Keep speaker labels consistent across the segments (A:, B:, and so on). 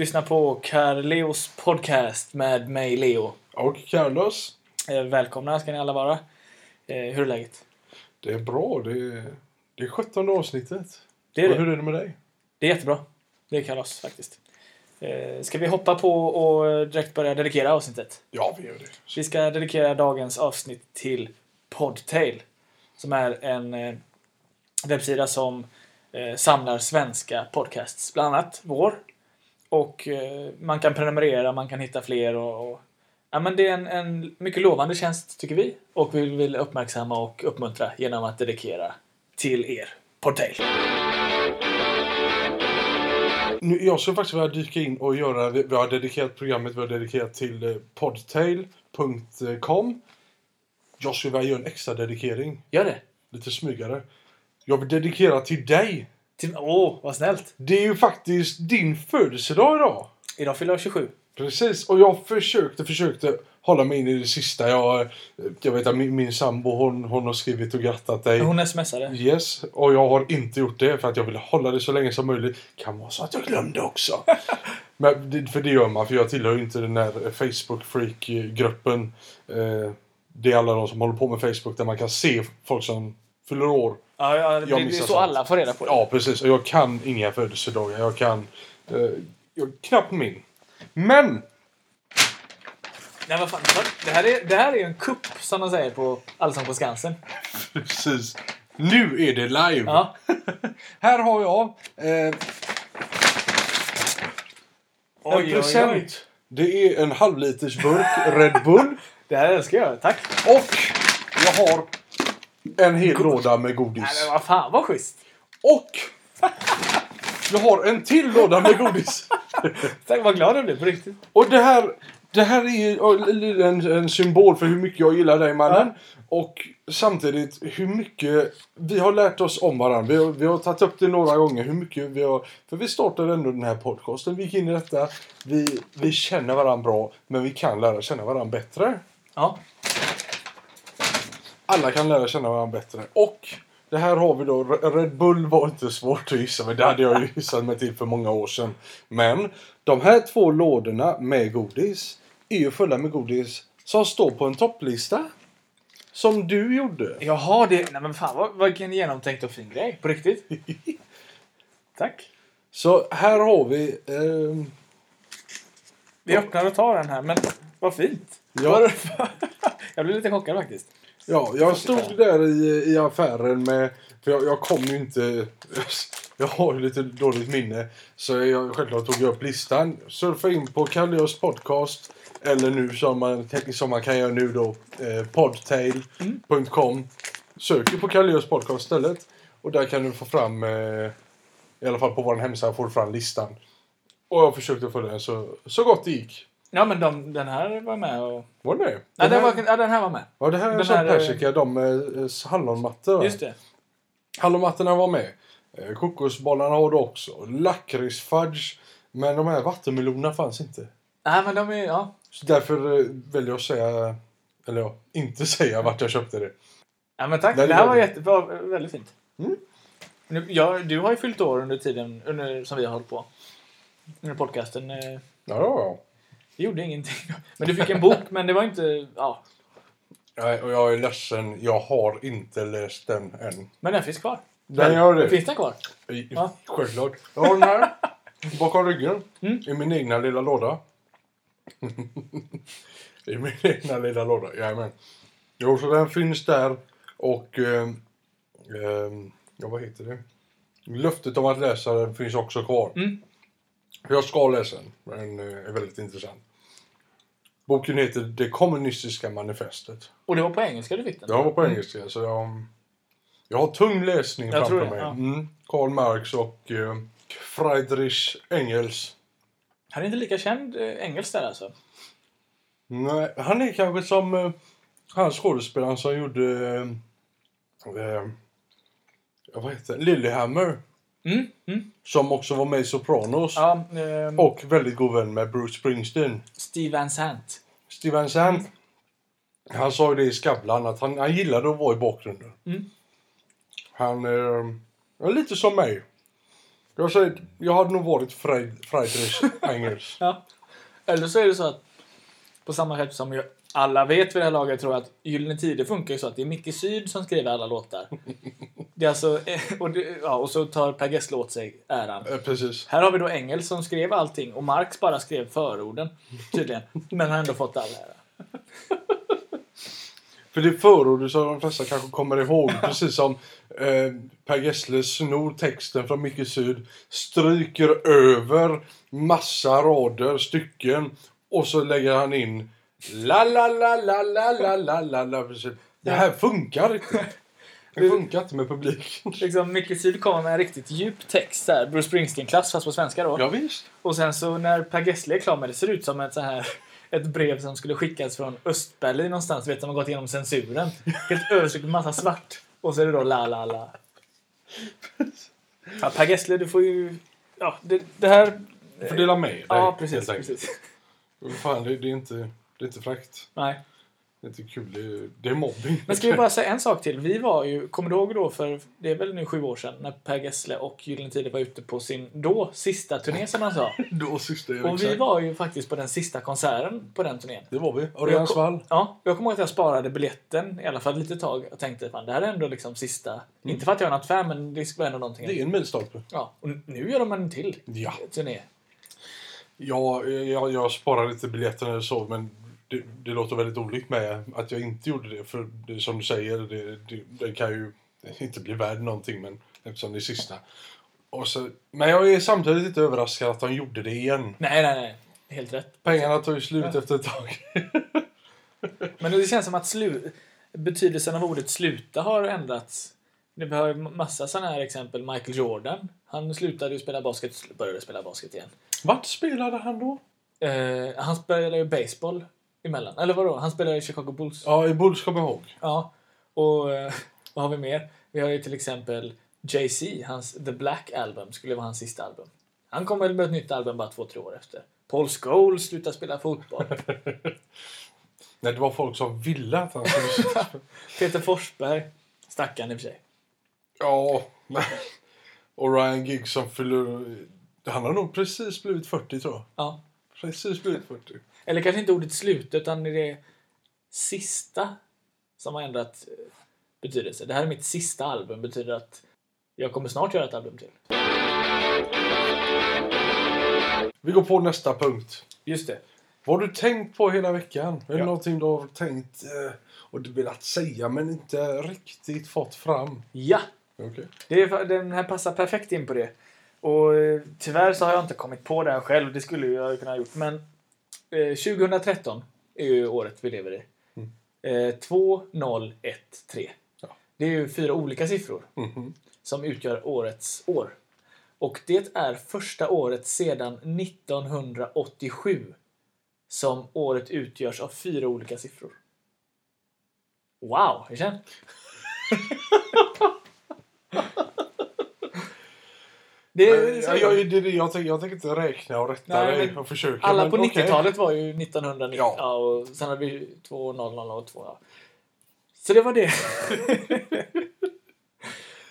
A: Lyssnar på Carleos podcast med mig, Leo.
B: Och Carlos.
A: Eh, välkomna ska ni alla vara. Eh, hur är läget?
B: Det är bra. Det är, det är 17 avsnittet.
A: Det är
B: Och
A: det.
B: hur är det med dig?
A: Det är jättebra. Det är kalas faktiskt. Eh, ska vi hoppa på och direkt börja dedikera avsnittet?
B: Ja, vi gör det.
A: Vi ska dedikera dagens avsnitt till Podtail. Som är en webbsida som samlar svenska podcasts. Bland annat vår. Och eh, man kan prenumerera, man kan hitta fler och, och Ja, men det är en, en mycket lovande tjänst tycker vi. Och vi vill uppmärksamma och uppmuntra genom att dedikera till er Podtail.
B: Nu, jag skulle faktiskt vilja dyka in och göra... Vi, vi har dedikerat programmet vi har dedikerat till eh, podtail.com. Jag skulle vilja göra en extra dedikering.
A: Gör det!
B: Lite smygare. Jag vill dedikera till dig.
A: Till- Åh, vad snällt!
B: Det är ju faktiskt din födelsedag idag.
A: Idag fyller jag 27.
B: Precis, och jag försökte, försökte hålla mig in i det sista. Jag, jag vet att min, min sambo hon, hon har skrivit och grattat dig.
A: Hon smsade.
B: Yes, och jag har inte gjort det för att jag ville hålla det så länge som möjligt. Kan vara så att jag glömde också. Men det, för det gör man, för jag tillhör ju inte den där Facebook-freak-gruppen. Eh, det är alla de som håller på med Facebook där man kan se folk som fyller år.
A: Ja, ja det, är så
B: sånt.
A: alla får reda på det.
B: Ja, precis. Och jag kan inga födelsedagar. Jag kan eh, jag, knappt min. Men!
A: Nej, vad fan. Det här är, det här är en kupp som de säger på Allsång på Skansen.
B: Precis. Nu är det live!
A: Ja.
B: Här har jag eh,
A: Oj,
B: en
A: oj,
B: present.
A: oj.
B: Det är en halvliters burk Red Bull.
A: Det här älskar jag. Tack.
B: Och jag har en hel låda med
A: Nej,
B: godis.
A: men vad fan vad schysst.
B: Och jag har en till låda med godis.
A: Tack, vad glad jag blev på riktigt.
B: Och det här, det här är ju en, en symbol för hur mycket jag gillar dig mannen. Och samtidigt hur mycket vi har lärt oss om varandra. Vi har, vi har tagit upp det några gånger. Hur mycket vi har, för vi startade ändå den här podcasten. Vi gick in i detta. Vi, vi känner varandra bra. Men vi kan lära känna varandra bättre.
A: Ja.
B: Alla kan lära känna varandra bättre. Och det här har vi då. Red Bull var inte svårt att gissa. Men det hade jag ju gissat mig till för många år sedan. Men de här två lådorna med godis är ju fulla med godis som står på en topplista. Som du gjorde.
A: Jaha, det... Nej men fan vad, vilken genomtänkt och fin grej. På riktigt. Tack.
B: Så här har vi... ehm,
A: Vi öppnar och tar den här, men vad fint.
B: Ja.
A: Jag blev lite chockad faktiskt.
B: Ja, jag stod där i, i affären med... För jag, jag kom ju inte... Jag har ju lite dåligt minne. Så jag självklart tog jag upp listan. Surfa in på Kallios podcast. Eller nu som man, som man kan göra nu då. Eh, podtail.com. Söker på Kallios podcast istället. Och där kan du få fram... Eh, I alla fall på vår hemsida får du fram listan. Och jag försökte få den så, så gott det gick.
A: Ja, men de, den här var med och...
B: Var det
A: Nej,
B: den här,
A: var, ja, den här var med.
B: Ja, det här är
A: här, eh,
B: persika. De med eh, hallonmattor.
A: Just det.
B: Hallonmattorna var med. Eh, Kokosbollarna har du också. Lakritsfudge. Men de här vattenmelonerna fanns inte.
A: Nej, men de är... Ja.
B: Så därför eh, väljer jag att säga... Eller ja, inte säga vart jag köpte det.
A: Ja, men tack.
B: Den
A: Det här
B: är
A: var jättebra. Väldigt fint.
B: Mm.
A: Nu, ja, du har ju fyllt år under tiden under, som vi har hållit på. Under podcasten. eh,
B: Ja, ja,
A: Det gjorde ingenting. Men du fick en bok, men det var inte... Ja.
B: Nej, och jag är ledsen. Jag har inte läst den än.
A: Men den finns kvar.
B: Den gör det.
A: Finns den kvar?
B: I-
A: Ja.
B: Självklart. Jag har den här. Bakom ryggen.
A: Mm.
B: I min egna lilla låda. I min egna lilla låda. Jajamän. Jo, så den finns där. Och... ehm, ehm, ja, vad heter det? Löftet om att läsa den finns också kvar.
A: Mm.
B: Jag ska läsa den. Den eh, är väldigt intressant. Boken heter Det kommunistiska manifestet.
A: Och det var på engelska du fick den?
B: Jag var på engelska, så jag, jag har tung läsning
A: Jag
B: framför
A: det,
B: mig.
A: ja.
B: Mm. Karl Marx och eh, Friedrich Engels.
A: Han är inte lika känd eh, engelsk där alltså?
B: Nej, han är kanske som eh, han skådespelaren som gjorde... Eh, eh, vad heter det? Lillehammer.
A: Mm. Mm.
B: Som också var med i Sopranos.
A: Ja, ehm,
B: Och väldigt god vän med Bruce Springsteen.
A: Steve Van Sant.
B: Steven Sand. Han sa ju det i Skavlan att han, han gillade att vara i bakgrunden.
A: Mm.
B: Han är lite som mig. Jag säger, jag hade nog varit Fried- Friedrich Engels.
A: Ja. Eller så är det så att på samma sätt som ju alla vet vid det här laget tror jag att Gyllene Tider funkar ju så att det är Micke Syd som skriver alla låtar. Det är alltså, eh, och, det, ja, och så tar Per Gessle åt sig äran.
B: Eh, Precis.
A: Här har vi då Engels som skrev allting och Marx bara skrev förorden tydligen. Men har ändå fått all ära.
B: För det förordet som de flesta kanske kommer ihåg, precis som eh, Per Gessle snor texten från Micke Syd, stryker över massa rader, stycken och så lägger han in la la la la la la la la la. Det här funkar inte. Det funkar inte med publik.
A: Liksom, Micke Syd kommer med en riktigt djup text där. Bruce Springsteen-klass fast på svenska då.
B: Ja, visst.
A: Och sen så när Per Gessle är klar med det ser det ut som ett så här ett brev som skulle skickas från Östberlin någonstans. Vet, som har gått igenom censuren. Helt överstruket med massa svart. Och så är det då la la la. Ja, per Gessle, du får ju... Ja, det, det här...
B: Du får dela med dig.
A: Ja, precis. precis.
B: Fan, det, det, är inte, det är inte fräckt.
A: Nej.
B: Det är inte kul. Det är, det är mobbing.
A: Men ska vi bara säga en sak till? Vi var ju, kommer du ihåg då för, det är väl nu sju år sedan, när Per Gessle och Gyllene Tider var ute på sin då sista turné som han sa.
B: Då syster
A: Och vi var ju faktiskt på den sista konserten på den turnén.
B: Det var vi. Örjansvall.
A: Ja, jag kommer ihåg att jag sparade biljetten i alla fall ett litet tag och tänkte fan det här är ändå liksom sista. Inte för att jag är något fan men det var ändå någonting.
B: Det är en milstolpe.
A: Ja, och nu gör de en till
B: Ja.
A: turné.
B: Ja, jag, jag sparade lite biljetter eller så, men det, det låter väldigt olikt med att jag inte gjorde det. För det, som du säger, det, det, det kan ju inte bli värd någonting, men eftersom det är sista. Och så, men jag är samtidigt lite överraskad att de gjorde det igen.
A: Nej, nej, nej. Helt rätt.
B: Pengarna tar ju slut
A: Ja.
B: efter ett tag.
A: Men det känns som att slu betydelsen av ordet sluta har ändrats. Vi har ju massa sådana här exempel. Michael Jordan. Han slutade ju spela basket, började spela basket igen.
B: Vart spelade han då?
A: Eh, han spelade ju baseball emellan. Eller vadå? Han spelade i Chicago Bulls.
B: Ja, i Bulls kommer jag ihåg.
A: Ja, och eh, vad har vi mer? Vi har ju till exempel Jay-Z, hans The Black Album skulle vara hans sista album. Han kommer väl med ett nytt album bara två, tre år efter. Paul Scholes slutar spela fotboll.
B: Nej, det var folk som ville att han skulle...
A: Peter Forsberg, stackarn i och för sig.
B: ja, men... Och Ryan Giggs som fyller... Han har nog precis blivit 40 tror jag.
A: Ja.
B: Precis blivit 40.
A: Eller kanske inte ordet slut, utan det är det sista som har ändrat eh, betydelse. Det här är mitt sista album, betyder att jag kommer snart göra ett album till.
B: Vi går på nästa punkt.
A: Just det.
B: Vad har du tänkt på hela veckan? Är det
A: Ja.
B: någonting du har tänkt eh, och du velat säga men inte riktigt fått fram?
A: Ja!
B: Okej.
A: Det är, den här passar perfekt in på det. Och eh, tyvärr så har jag inte kommit på det här själv. Det skulle jag kunna ha gjort. Men 2013 är ju året vi lever i. Eh, 2013.
B: Ja.
A: Det är ju fyra olika siffror
B: Mhm.
A: som utgör årets år. Och det är första året sedan 1987 som året utgörs av fyra olika siffror. Wow! Jag känner. Det är,
B: Ja, jag, det, jag, tänker, jag tänker inte räkna och rätta
A: Nej,
B: dig
A: men
B: och försöka.
A: alla
B: men
A: på
B: okej.
A: 90-talet var ju 1990
B: Ja.
A: och sen hade vi 2000 och 2. Ja. Så det var det.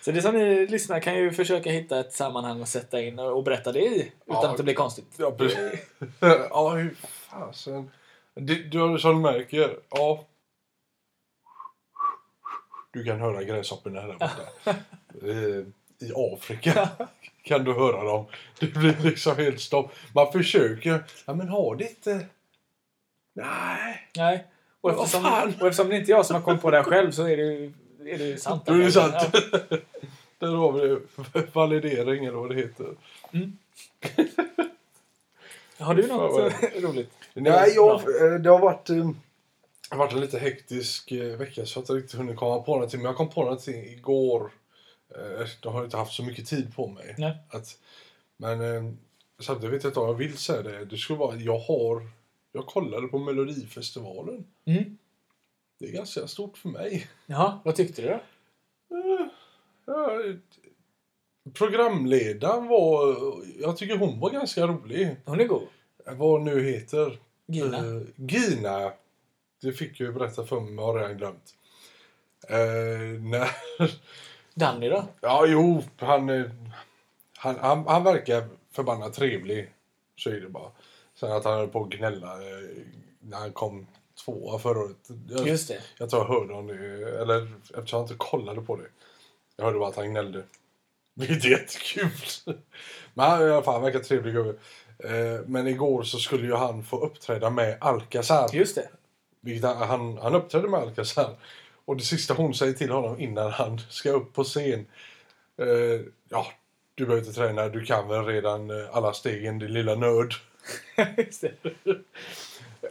A: Så det som ni lyssnar kan ju försöka hitta ett sammanhang och sätta in och berätta det i utan
B: Ja.
A: att det blir konstigt.
B: Ja, precis. ja, hur fasen. Du, du, som märker, ja. Du kan höra gräshopporna där borta. I Afrika kan du höra dem. Det blir liksom helt stopp. Man försöker, ja men ha det inte... Nej.
A: Nej. Och eftersom, och eftersom det inte är jag som har kommit på det här själv så är det ju, är det ju sant.
B: Då är det sant.
A: Ja.
B: Där har vi det. Validering eller vad det heter.
A: Har du något eh, roligt?
B: Nej, jag, eh, det har varit, eh, det har varit en lite hektisk vecka så jag har inte riktigt hunnit komma på någonting. Men jag kom på någonting igår. Eh, Jag har inte haft så mycket tid på mig.
A: Nej.
B: Att, men eh, samtidigt vet jag inte om jag vill säga det. Det skulle vara jag har... Jag kollade på Melodifestivalen.
A: Mm.
B: Det är ganska stort för mig.
A: Jaha, vad tyckte du då?
B: Eh, ja, programledaren var... Jag tycker hon var ganska rolig.
A: Hon är god.
B: Vad nu heter.
A: Gina.
B: Eh, Gina. Det fick jag ju berätta för mig, har redan glömt. Uh, när,
A: Danny då?
B: ja, jo, han, eh, Han, han, han verkar förbannat trevlig. Så är det bara. Sen att han höll på att gnälla eh, när han kom tvåa förra året. Jag,
A: Just det.
B: jag tror jag hörde om det. Eller eftersom jag inte kollade på det. Jag hörde bara att han gnällde. Vilket är jättekul. Men han, i alla fall, han verkar trevlig gubbe. Eh, Men igår så skulle ju han få uppträda med Alcazar.
A: Just det.
B: Vilket han, han, han uppträdde med Alcazar. Och det sista hon säger till honom innan han ska upp på scen. Eh, ja, du behöver inte träna. Du kan väl redan eh, alla stegen, din lilla nörd.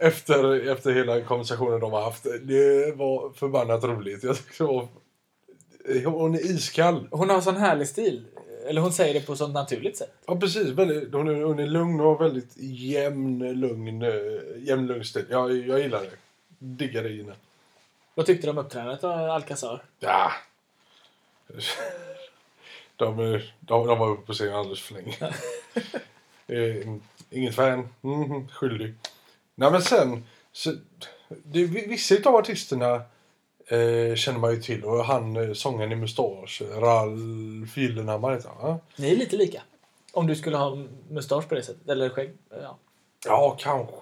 B: Efter, efter hela konversationen de har haft. Det var förbannat roligt. Jag tyckte var... Hon är iskall.
A: Hon har sån härlig stil. Eller hon säger det på sånt naturligt sätt.
B: Ja, precis. Väldigt, hon, är, hon är lugn och väldigt jämn, lugn, eh, jämn, lugn stil. Jag, jag gillar det. Diggar det inne.
A: Vad tyckte du om uppträdandet av Alcazar?
B: Ja. De, de, de var uppe på scenen alldeles för länge. Eh, Inget fan. Mm, skyldig. Nej men sen. Så, det, vissa av artisterna eh, känner man ju till. Och han eh, sångaren i Mustasch, Ralf Gyllenhammar heter han va?
A: Ni är lite lika. Om du skulle ha mustasch på det sättet. Eller skägg. Ja.
B: Ja, kanske.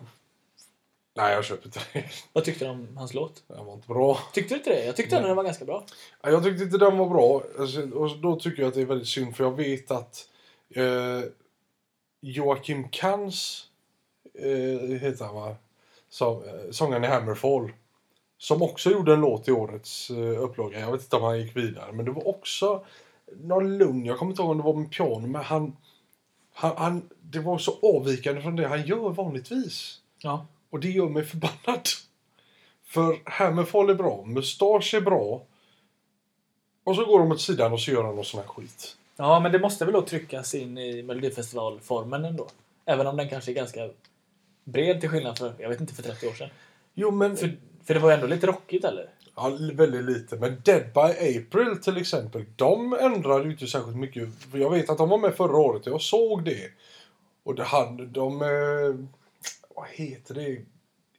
B: Nej, jag köper inte det.
A: Vad tyckte du om hans låt?
B: Den var inte bra.
A: Tyckte du inte det? Jag tyckte ändå den var ganska bra.
B: Ja, Jag tyckte inte den var bra. Alltså, Och då tycker jag att det är väldigt synd för jag vet att eh, Joakim Kans eh, heter han va? Så, eh, sångaren i Hammerfall. Som också gjorde en låt i årets eh, upplaga. Jag vet inte om han gick vidare. Men det var också någon lugn. Jag kommer inte ihåg om det var med piano. Men han, han, han, det var så avvikande från det han gör vanligtvis.
A: Ja.
B: Och det gör mig förbannad. För Hammerfall är bra, Mustasch är bra. Och så går de åt sidan och så gör de någon sån här skit.
A: Ja, men det måste väl då tryckas in i Melodifestivalformen ändå. Även om den kanske är ganska bred till skillnad för, jag vet inte, för 30 år sedan.
B: Jo men,
A: För, för det var ju ändå lite rockigt eller?
B: ja, väldigt lite. Men Dead by April till exempel, de ändrade ju inte särskilt mycket. Jag vet att de var med förra året och jag såg det. Och det hade, de, eh, vad heter det?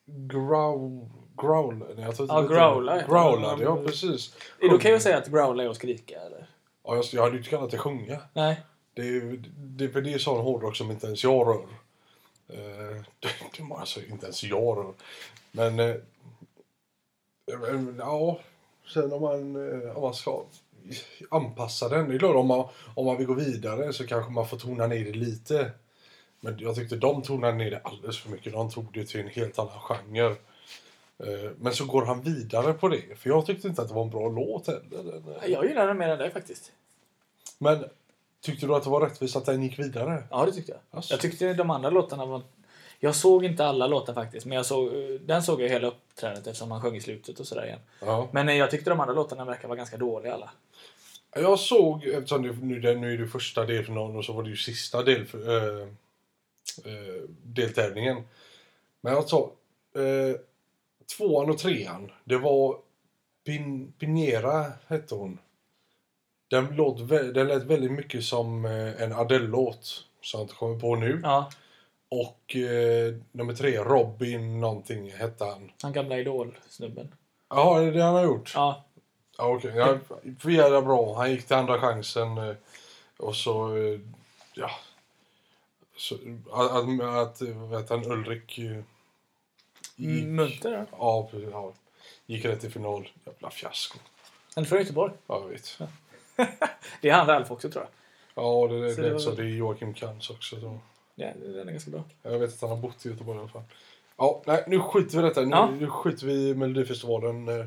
B: Growl, growl, nej, jag tror inte
A: Ja,
B: det
A: growla det.
B: Growlade, ja precis.
A: Är det okej att säga att growla är att skrika eller?
B: Ja, jag, jag hade ju inte kallat det sjunga.
A: Nej.
B: Det är, det, för det är sån hårdrock som inte ens jag rör. Eh, det, det alltså inte ens jag rör. Men... Eh, ja, sen om man, eh, om man ska anpassa den. Det är klart om man, om man vill gå vidare så kanske man får tona ner det lite. Men jag tyckte de tonade ner det alldeles för mycket. De tog det till en helt annan genre. Eh, Men så går han vidare på det. För jag tyckte inte att det var en bra låt heller. Eh,
A: Jag gillar den mer än dig faktiskt.
B: Men tyckte du att det var rättvist att den gick vidare?
A: Ja, det tyckte jag.
B: Alltså.
A: Jag tyckte de andra låtarna var... Jag såg inte alla låtar faktiskt, men jag såg, den såg jag hela uppträdandet eftersom han sjöng i slutet och sådär igen.
B: Ja.
A: Men eh, jag tyckte de andra låtarna verkar vara ganska dåliga alla.
B: Jag såg, eftersom det, nu, det, nu är det första delfinalen och så var det ju sista del, äh, äh, deltävlingen. Men jag sa, äh, tvåan och trean, det var Pin, Pinera hette hon. Den, låt, den lät väldigt mycket som eh, en Adele-låt som jag inte kommer på nu.
A: Ja,
B: Och eh, nummer tre, Robin någonting hette han.
A: han gamla Idol-snubben.
B: Jaha, det är det han har gjort?
A: Ja,
B: Ja, okej. Ja, för jävla bra. Han gick till andra chansen eh, och så... eh, Ja. Att, att, heter han, Ulrik... eh, gick-
A: Munter ja.
B: Ja, precis, ja. Gick rätt till final. Jävla fiasko.
A: Han är från Göteborg.
B: Ja, jag vet.
A: Det är han Ralf också tror jag.
B: Ja, det,
A: Så
B: det,
A: det var-
B: så det är Joakim Kans också. Så.
A: Ja, den är ganska bra.
B: Jag vet att han har bott i Göteborg i alla fall. Ja, nej, nu skiter vi i detta. Nu,
A: Ja.
B: nu skiter vi i Melodifestivalen. Eh,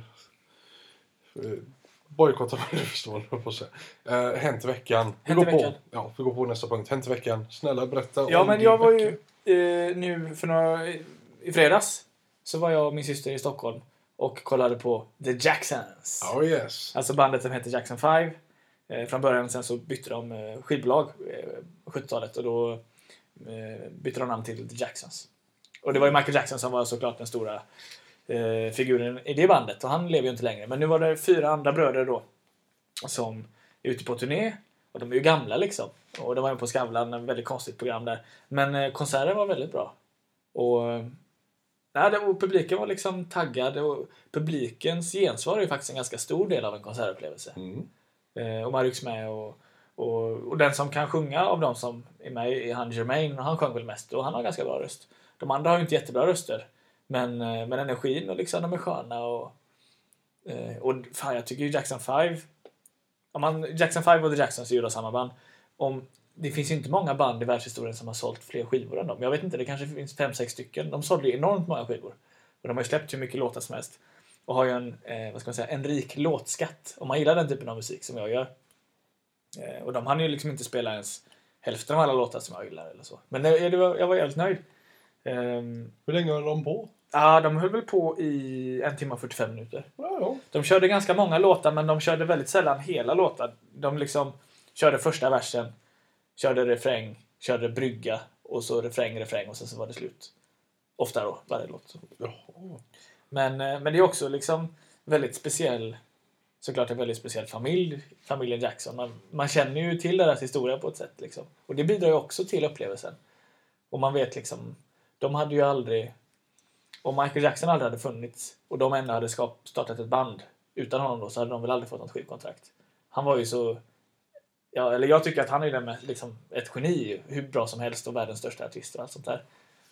B: eh, Bojkottar Melodifestivalen, höll jag på säga. Eh, hänt veckan. Vi går, på,
A: veckan.
B: ja, vi går på nästa punkt. Hänt veckan. Snälla berätta
A: Ja,
B: om
A: men
B: din
A: jag var
B: vecka.
A: ju eh, nu för några... I fredags så var jag och min syster i Stockholm och kollade på The Jacksons.
B: Oh yes.
A: Alltså bandet som heter Jackson 5. Eh, från början sen så bytte de eh, skivbolag eh, på 70-talet och då eh, bytte de namn till The Jacksons. Och det var ju Michael Jackson som var såklart den stora eh, figuren i det bandet och han lever ju inte längre. Men nu var det fyra andra bröder då som är ute på turné och de är ju gamla liksom. Och de var ju på Skavlan, ett väldigt konstigt program där. Men eh, konserten var väldigt bra. Och, eh, nej, det, och publiken var liksom taggad och publikens gensvar är ju faktiskt en ganska stor del av en konsertupplevelse.
B: Mm.
A: Eh, och man rycks med och, Och, och den som kan sjunga av de som är med är han Jermaine och han sjöng väl mest och han har ganska bra röst. De andra har ju inte jättebra röster. Men, eh, men energin och liksom de är sköna och eh, och fan jag tycker ju Jackson 5 om man, Jackson 5 och The Jacksons är gjorda av samma band. Om, det finns ju inte många band i världshistorien som har sålt fler skivor än dem. Jag vet inte, det kanske finns fem sex stycken. De sålde ju enormt många skivor. Och de har ju släppt hur mycket låtar som helst. Och har ju en, eh, vad ska man säga, en rik låtskatt. Om man gillar den typen av musik som jag gör. Eh, och de hann ju liksom inte spela ens hälften av alla låtar som jag gillar eller så. Men det, var, jag var jävligt nöjd. Um,
B: Hur länge höll de på?
A: Ja, de höll väl på i en timme och 45 minuter.
B: Ja.
A: De körde ganska många låtar, men de körde väldigt sällan hela låtar. De liksom körde första versen, körde refräng, körde brygga och så refräng, refräng och sen så var det slut. Ofta då, varje låt.
B: Jaha.
A: Men, eh, men det är också liksom väldigt speciell, såklart en väldigt speciell familj, familjen Jackson. Man, man känner ju till deras historia på ett sätt liksom. Och det bidrar ju också till upplevelsen. Och man vet liksom, de hade ju aldrig, om Michael Jackson aldrig hade funnits och de ändå hade skap, startat ett band utan honom då så hade de väl aldrig fått något skivkontrakt. Han var ju så, ja, eller jag tycker att han är den med, liksom, ett geni, hur bra som helst och världens största artist och allt sånt där.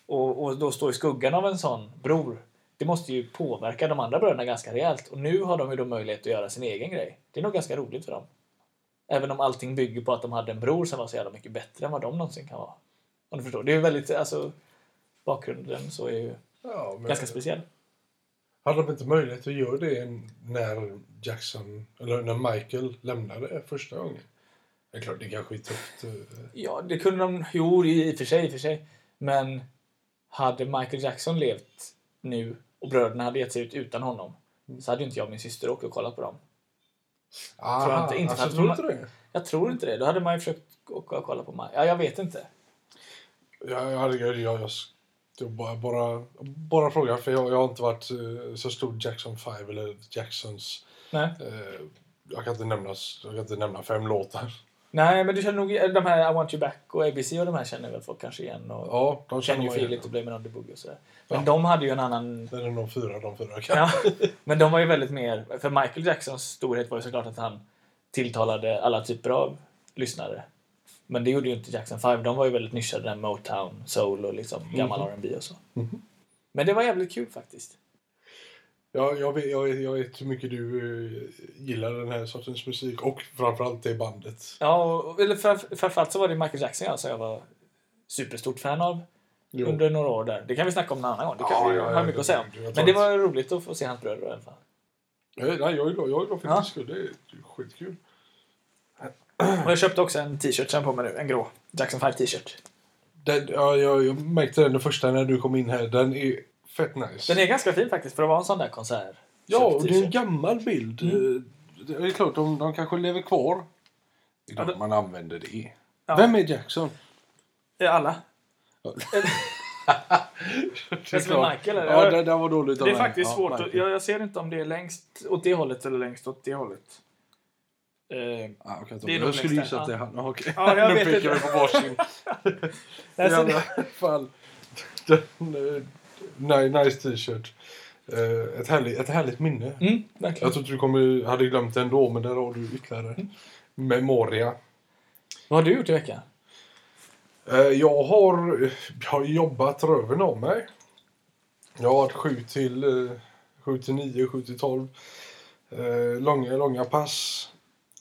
A: Och, och då stå i skuggan av en sån bror, det måste ju påverka de andra bröderna ganska rejält. Och nu har de ju då möjlighet att göra sin egen grej. Det är nog ganska roligt för dem. Även om allting bygger på att de hade en bror som var så jävla mycket bättre än vad de någonsin kan vara. Om du förstår. Det är ju väldigt, alltså, bakgrunden så är ju
B: Ja, men
A: ganska speciell.
B: hade de inte möjlighet att göra det när Jackson, eller när Michael lämnade första gången? Det är klart, det kanske är tufft. eh,
A: Ja, det kunde de, jo i och för sig, i och för sig. Men hade Michael Jackson levt nu och bröderna hade gett sig ut utan honom så hade ju inte jag och min syster åkt och kollat på dem.
B: Aha,
A: Tror jag inte- inte för
B: alltså, tror
A: man-
B: inte det?
A: Jag tror inte det. Då hade man ju försökt åka och kolla på mig. Ja, jag vet inte.
B: Ja, jag, jag, jag, jag, jag bara, bara, bara fråga, för jag, jag har inte varit eh, så stor Jackson 5 eller Jacksons.
A: Nej.
B: Eh, jag, kan inte nämna, jag kan inte nämna fem låtar.
A: Nej, men du känner nog de här I want you back och ABC och de här känner väl folk kanske igen. Och
B: Ja, de känner man
A: feel
B: igen.
A: och Blame on the boogie och sådär. Men
B: Ja.
A: de hade ju en annan...
B: Det är de fyra, de fyra kan.
A: Ja, men de var ju väldigt mer... För Michael Jacksons storhet var ju såklart att han tilltalade alla typer av lyssnare. Men det gjorde ju inte Jackson 5. De var ju väldigt nischade där Motown, soul och liksom gammal
B: Mhm.
A: R&B och så.
B: Mhm.
A: Men det var jävligt kul faktiskt.
B: Ja, jag, vet, jag, vet, jag vet hur mycket du eh, gillar den här sortens musik och framförallt det bandet.
A: Ja, eller för, framförallt så var det Michael Jackson som jag var superstort fan av
B: Jo.
A: under några år där. Det kan vi snacka om en annan gång. Det kan
B: Ja,
A: vi
B: ja,
A: ha
B: ja,
A: mycket
B: det-
A: att säga om. Men det
B: att-
A: var roligt att få se hans bröder i alla fall.
B: Eh, Nej, jag är glad, jag är glad för
A: Ja.
B: din skull. Det är skitkul.
A: Och jag köpte också en t-shirt sen på mig nu. En grå Jackson 5 t-shirt.
B: Den, ja, jag, jag märkte den, den första när du kom in här. Den är fett nice.
A: Den är ganska fin faktiskt för att vara en sån där konsert.
B: Ja, och det är en gammal bild.
A: Mm.
B: Det är klart, de, de kanske lever kvar. Det är
A: Ja, det-
B: man använder det.
A: Ja.
B: Vem är Jackson?
A: Alla?
B: Ja.
A: Det är Michael, eller?
B: Ja, det där var dåligt
A: Det är
B: mig.
A: faktiskt
B: Ja,
A: svårt.
B: Michael.
A: jag, jag ser inte om det är längst åt det hållet eller längst åt det hållet. Eh,
B: Ah, okej,
A: Det är
B: jag skulle gissa att det är han. Okej.
A: Ja, jag
B: nu
A: vet
B: pekar vi på varsin. I alla fall. Eh, nice t-shirt. Eh, ett, härligt, ett härligt minne.
A: mm,
B: Jag trodde du kommer, hade glömt det ändå, men där har du ytterligare.
A: Mm.
B: Memoria.
A: Vad har du gjort i veckan?
B: Eh, Jag har, jag har jobbat röven av mig. Jag har varit 7 till, eh, 7 till 9, 7 till 12. Eh, långa, långa pass.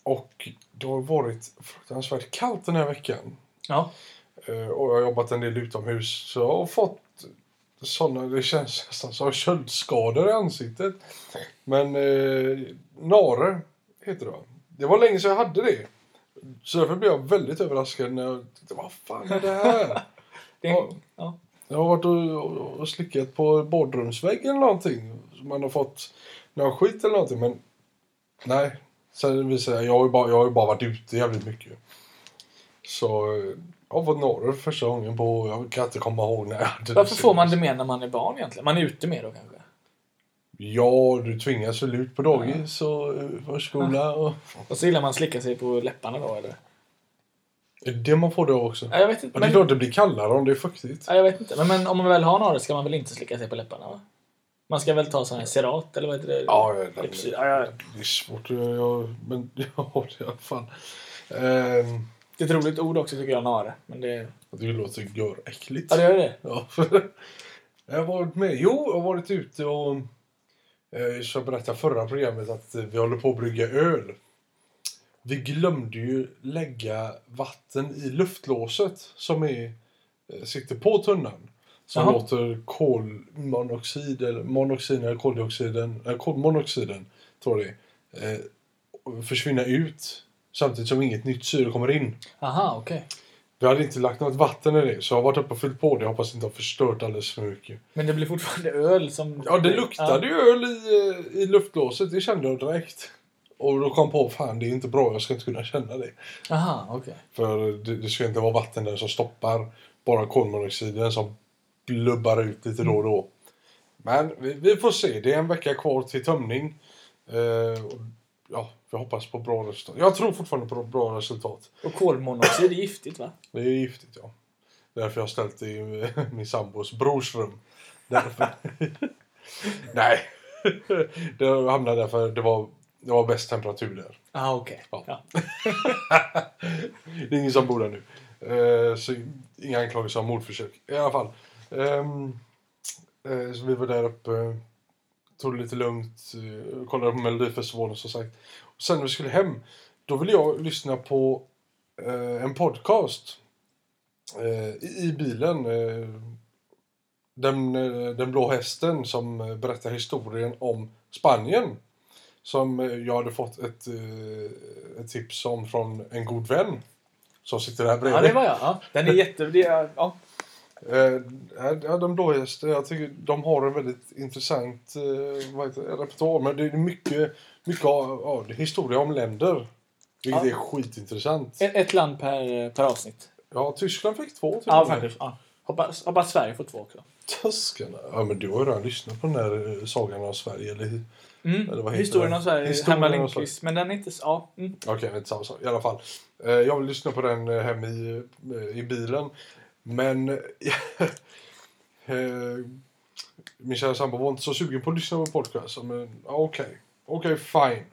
B: Och det har varit fruktansvärt kallt den här veckan.
A: Ja.
B: Eh, och jag har jobbat en del utomhus. Så jag har fått sådana, det känns nästan som köldskador i ansiktet. Men eh, Nare heter det va? Det var länge sedan jag hade det. Så därför blev jag väldigt överraskad när jag tänkte, vad fan är det här?
A: Det
B: Ja.
A: ja.
B: Jag har varit och, och, och slickat på badrumsväggen eller någonting. Man har fått någon skit eller någonting. Men nej. Sen vill säga, jag har ju bara, jag har ju bara varit ute jävligt mycket. Så eh, jag har fått norr första gången på, jag kan inte komma ihåg när jag hade
A: Varför får man det mer när man är barn egentligen? Man är ute mer då kanske?
B: Ja, du tvingas väl ut på dagis och eh, förskola. Och...
A: Och så gillar man slicka sig på läpparna då eller?
B: Är det man får då också?
A: Ja, jag vet inte.
B: Men det är klart det blir kallare om det är fuktigt.
A: ja, jag vet inte. Men, men om man väl har några ska man väl inte slicka sig på läpparna va? Man ska väl ta sån här Cerat eller vad heter det?
B: Ja, ja.
A: Ja, ja.
B: Det är svårt. Jag, jag, men ja, det är fan. Ehm,
A: Det är ett roligt ord också tycker jag, nare. Men det...
B: det låter göräckligt.
A: Ja, det gör det.
B: Ja. jag har varit med. Jo, jag har varit ute och... Eh, jag berättade förra programmet att eh, vi håller på att brygga öl. Vi glömde ju lägga vatten i luftlåset som är, eh, sitter på tunnan. Som
A: Jaha.
B: låter kolmonoxid eller monoxid eller koldioxiden, äh, kolmonoxiden tror jag det är, eh, försvinna ut samtidigt som inget nytt syre kommer in.
A: Aha, okej.
B: Vi hade inte lagt något vatten i det så jag har varit uppe och fyllt på det. Jag hoppas inte har förstört alldeles för mycket.
A: Men det blir fortfarande öl som...
B: Ja, det luktade ju öl i, eh, i luftlåset. Det kände jag direkt. Och då kom på, fan det är inte bra, jag ska inte kunna känna det.
A: Aha, okej.
B: För det, det ska inte vara vatten där som stoppar bara kolmonoxiden som blubbar ut lite då och då. Men vi, vi får se, det är en vecka kvar till tömning. Eh, och, ja, vi hoppas på bra resultat. Jag tror fortfarande på bra resultat.
A: Och kolmonoxid är giftigt va?
B: Det är giftigt ja. Därför jag har ställt det i min sambos brors rum. Därför. Nej. Det hamnade därför det var, det var bäst temperatur där.
A: Ah, okej.
B: Ja.
A: Ja.
B: Det är ingen som bor där nu. Eh, så inga anklagelser om mordförsök. I alla fall. Ehm, eh, så vi var där uppe. Tog det lite lugnt. Eh, kollade på Melodifestivalen som sagt. Och sen när vi skulle hem. Då ville jag lyssna på eh, en podcast. I, I bilen. Den, den blå hästen som berättar historien om Spanien. Som jag hade fått ett, ett tips om från en god vän. Som sitter där bredvid.
A: ja, det var jag. Ja. Den är jätte... Det är, ja.
B: Eh, ja, de blåhästar, jag tycker de har en väldigt intressant eh, repertoar. Men det är mycket, mycket ja, det är historia om länder. Vilket
A: Ja.
B: är skitintressant.
A: Ett, ett land per, per avsnitt.
B: Ja, Tyskland fick två
A: Ja, faktiskt. Ja. Hoppas, hoppas Sverige får två också.
B: Tyskarna. Ja, men du har ju redan lyssnat på den där eh, sagan om Sverige, eller?
A: Mm.
B: Eller vad heter
A: Historien om Sverige,
B: Historien
A: Herman Lindqvist. Men den är inte... Ja. Mm.
B: Okej, inte samma sak. I alla fall. Eh, jag vill lyssna på den eh, hem i, eh, i bilen. Men... Eh, min kära sambo var inte så sugen på att lyssna på podcast. Men Men okay. okej. okay, fine.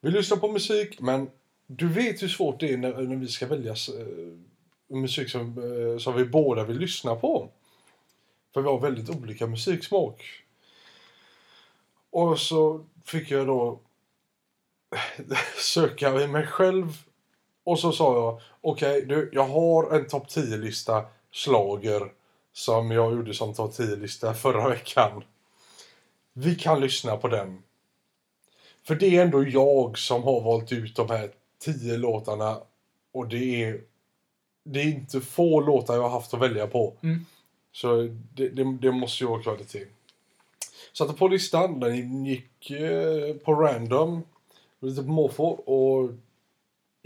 B: Vi lyssnar på musik, men du vet hur svårt det är när, när vi ska välja eh, musik som, eh, som vi båda vill lyssna på. För vi har väldigt olika musiksmak. Och så fick jag då söka i mig själv. Och så sa jag, okej du, jag har en topp 10-lista slager som jag gjorde som topp 10-lista förra veckan. Vi kan lyssna på den. För det är ändå jag som har valt ut de här 10 låtarna och det är det är inte få låtar jag har haft att välja på.
A: Mm.
B: Så det, det, det måste ju vara kvalitet. Satte på listan, den gick eh, på random, lite på måfå och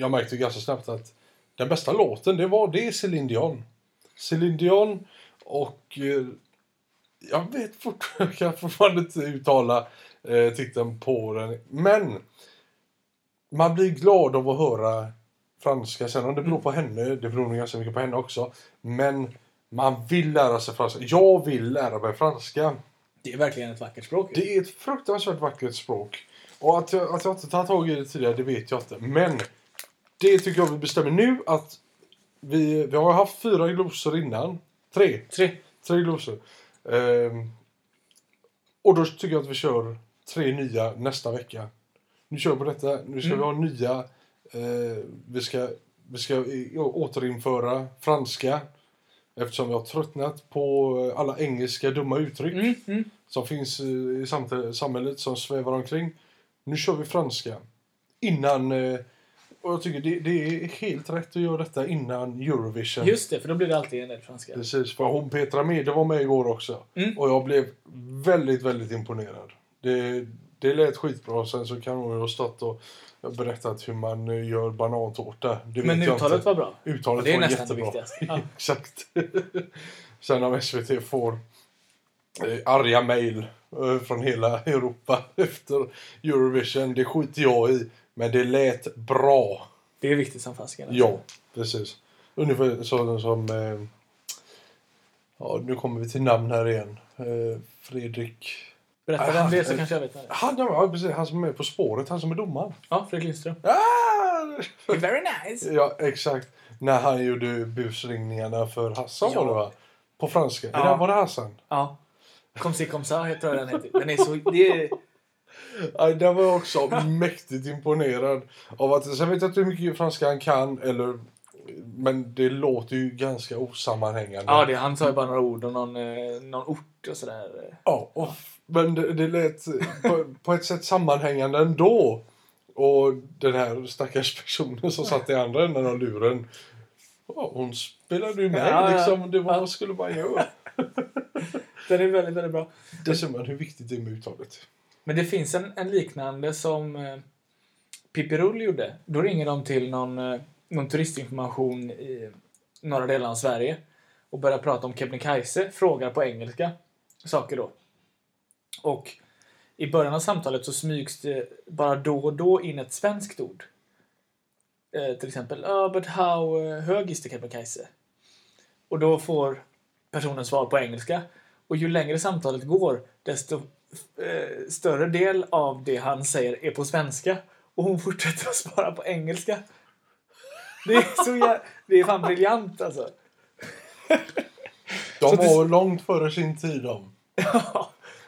B: jag märkte ganska snabbt att den bästa låten det var det Céline Dion. Céline Dion och eh, jag vet fort, jag kan fortfarande inte uttala eh, titeln på den. Men man blir glad av att höra franska. Sen om det beror på henne, det beror nog ganska mycket på henne också. Men man vill lära sig franska. Jag vill lära mig franska.
A: Det är verkligen ett vackert språk.
B: Det är ett fruktansvärt vackert språk. Och att jag, att jag inte tagit tag i det tidigare, det vet jag inte. Men det tycker jag vi bestämmer nu att vi, vi har haft fyra glosor innan. Tre.
A: Tre.
B: Tre glosor. Ehm, och då tycker jag att vi kör tre nya nästa vecka. Nu kör vi på detta. Nu ska
A: Mm.
B: vi ha nya. Eh, vi, ska, vi ska återinföra franska. Eftersom vi har tröttnat på alla engelska dumma uttryck
A: Mm, mm.
B: som finns i samhället som svävar omkring. Nu kör vi franska. Innan... eh, Och jag tycker det, det är helt rätt att göra detta innan Eurovision.
A: Just det, för då blir det alltid en del franska.
B: Precis, för hon Petra Mede var med igår också.
A: Mm.
B: Och jag blev väldigt, väldigt imponerad. Det, det lät skitbra. Sen så kan hon ju ha stått och berättat hur man eh, gör banantårta. Det
A: Men uttalet var bra.
B: Uttalet
A: Det är
B: var
A: nästan det
B: jättebra.
A: viktigaste. Ja.
B: Exakt. Sen om SVT får eh, arga mejl eh, från hela Europa efter Eurovision, det skiter jag i. Men det lät bra.
A: Det är viktigt som fasiken.
B: Ja, precis. Ungefär så som... Eh, ja, nu kommer vi till namn här igen. Eh, Fredrik...
A: Berätta vem det är så kanske jag vet det är.
B: Han, ja, precis, han som är På spåret, han som är domaren.
A: Ja, Fredrik Lindström.
B: Ah,
A: very nice.
B: Ja, exakt. När han gjorde busringningarna för Hassan
A: Ja.
B: var det va? På franska.
A: Ja.
B: Ja. Var det Hassan?
A: Ja. Kom si kom sa, tror jag den heter. Den är så... Det är,
B: Ja, där var jag också mäktigt imponerad. Av att, sen vet jag inte hur mycket franska han kan. Eller, men det låter ju ganska osammanhängande.
A: ja, det, han sa ju bara några ord om någon, eh, någon ort och sådär.
B: Ja, och, men det, det lät på, på ett sätt sammanhängande ändå. Och den här stackars personen som satt i andra änden av luren. Ja, hon spelade ju med
A: Ja, ja.
B: liksom. Det var,
A: Ja.
B: skulle man göra?
A: Den är väldigt, väldigt bra.
B: Där ser man hur viktigt det är med uttalet.
A: Men det finns en, en liknande som eh, Pippi Rull gjorde. Då ringer de till någon, eh, någon turistinformation i norra delen av Sverige och börjar prata om Kebnekaise, frågar på engelska saker då. Och i början av samtalet så smygs det bara då och då in ett svenskt ord. Eh, till exempel, oh, but how eh, hög is the Kebnekaise? Och då får personen svar på engelska. Och ju längre samtalet går, desto eh, större del av det han säger är på svenska. Och hon fortsätter att svara på engelska. Det är så jä- Det är fan briljant alltså.
B: De
A: Så
B: var långt före sin tid de.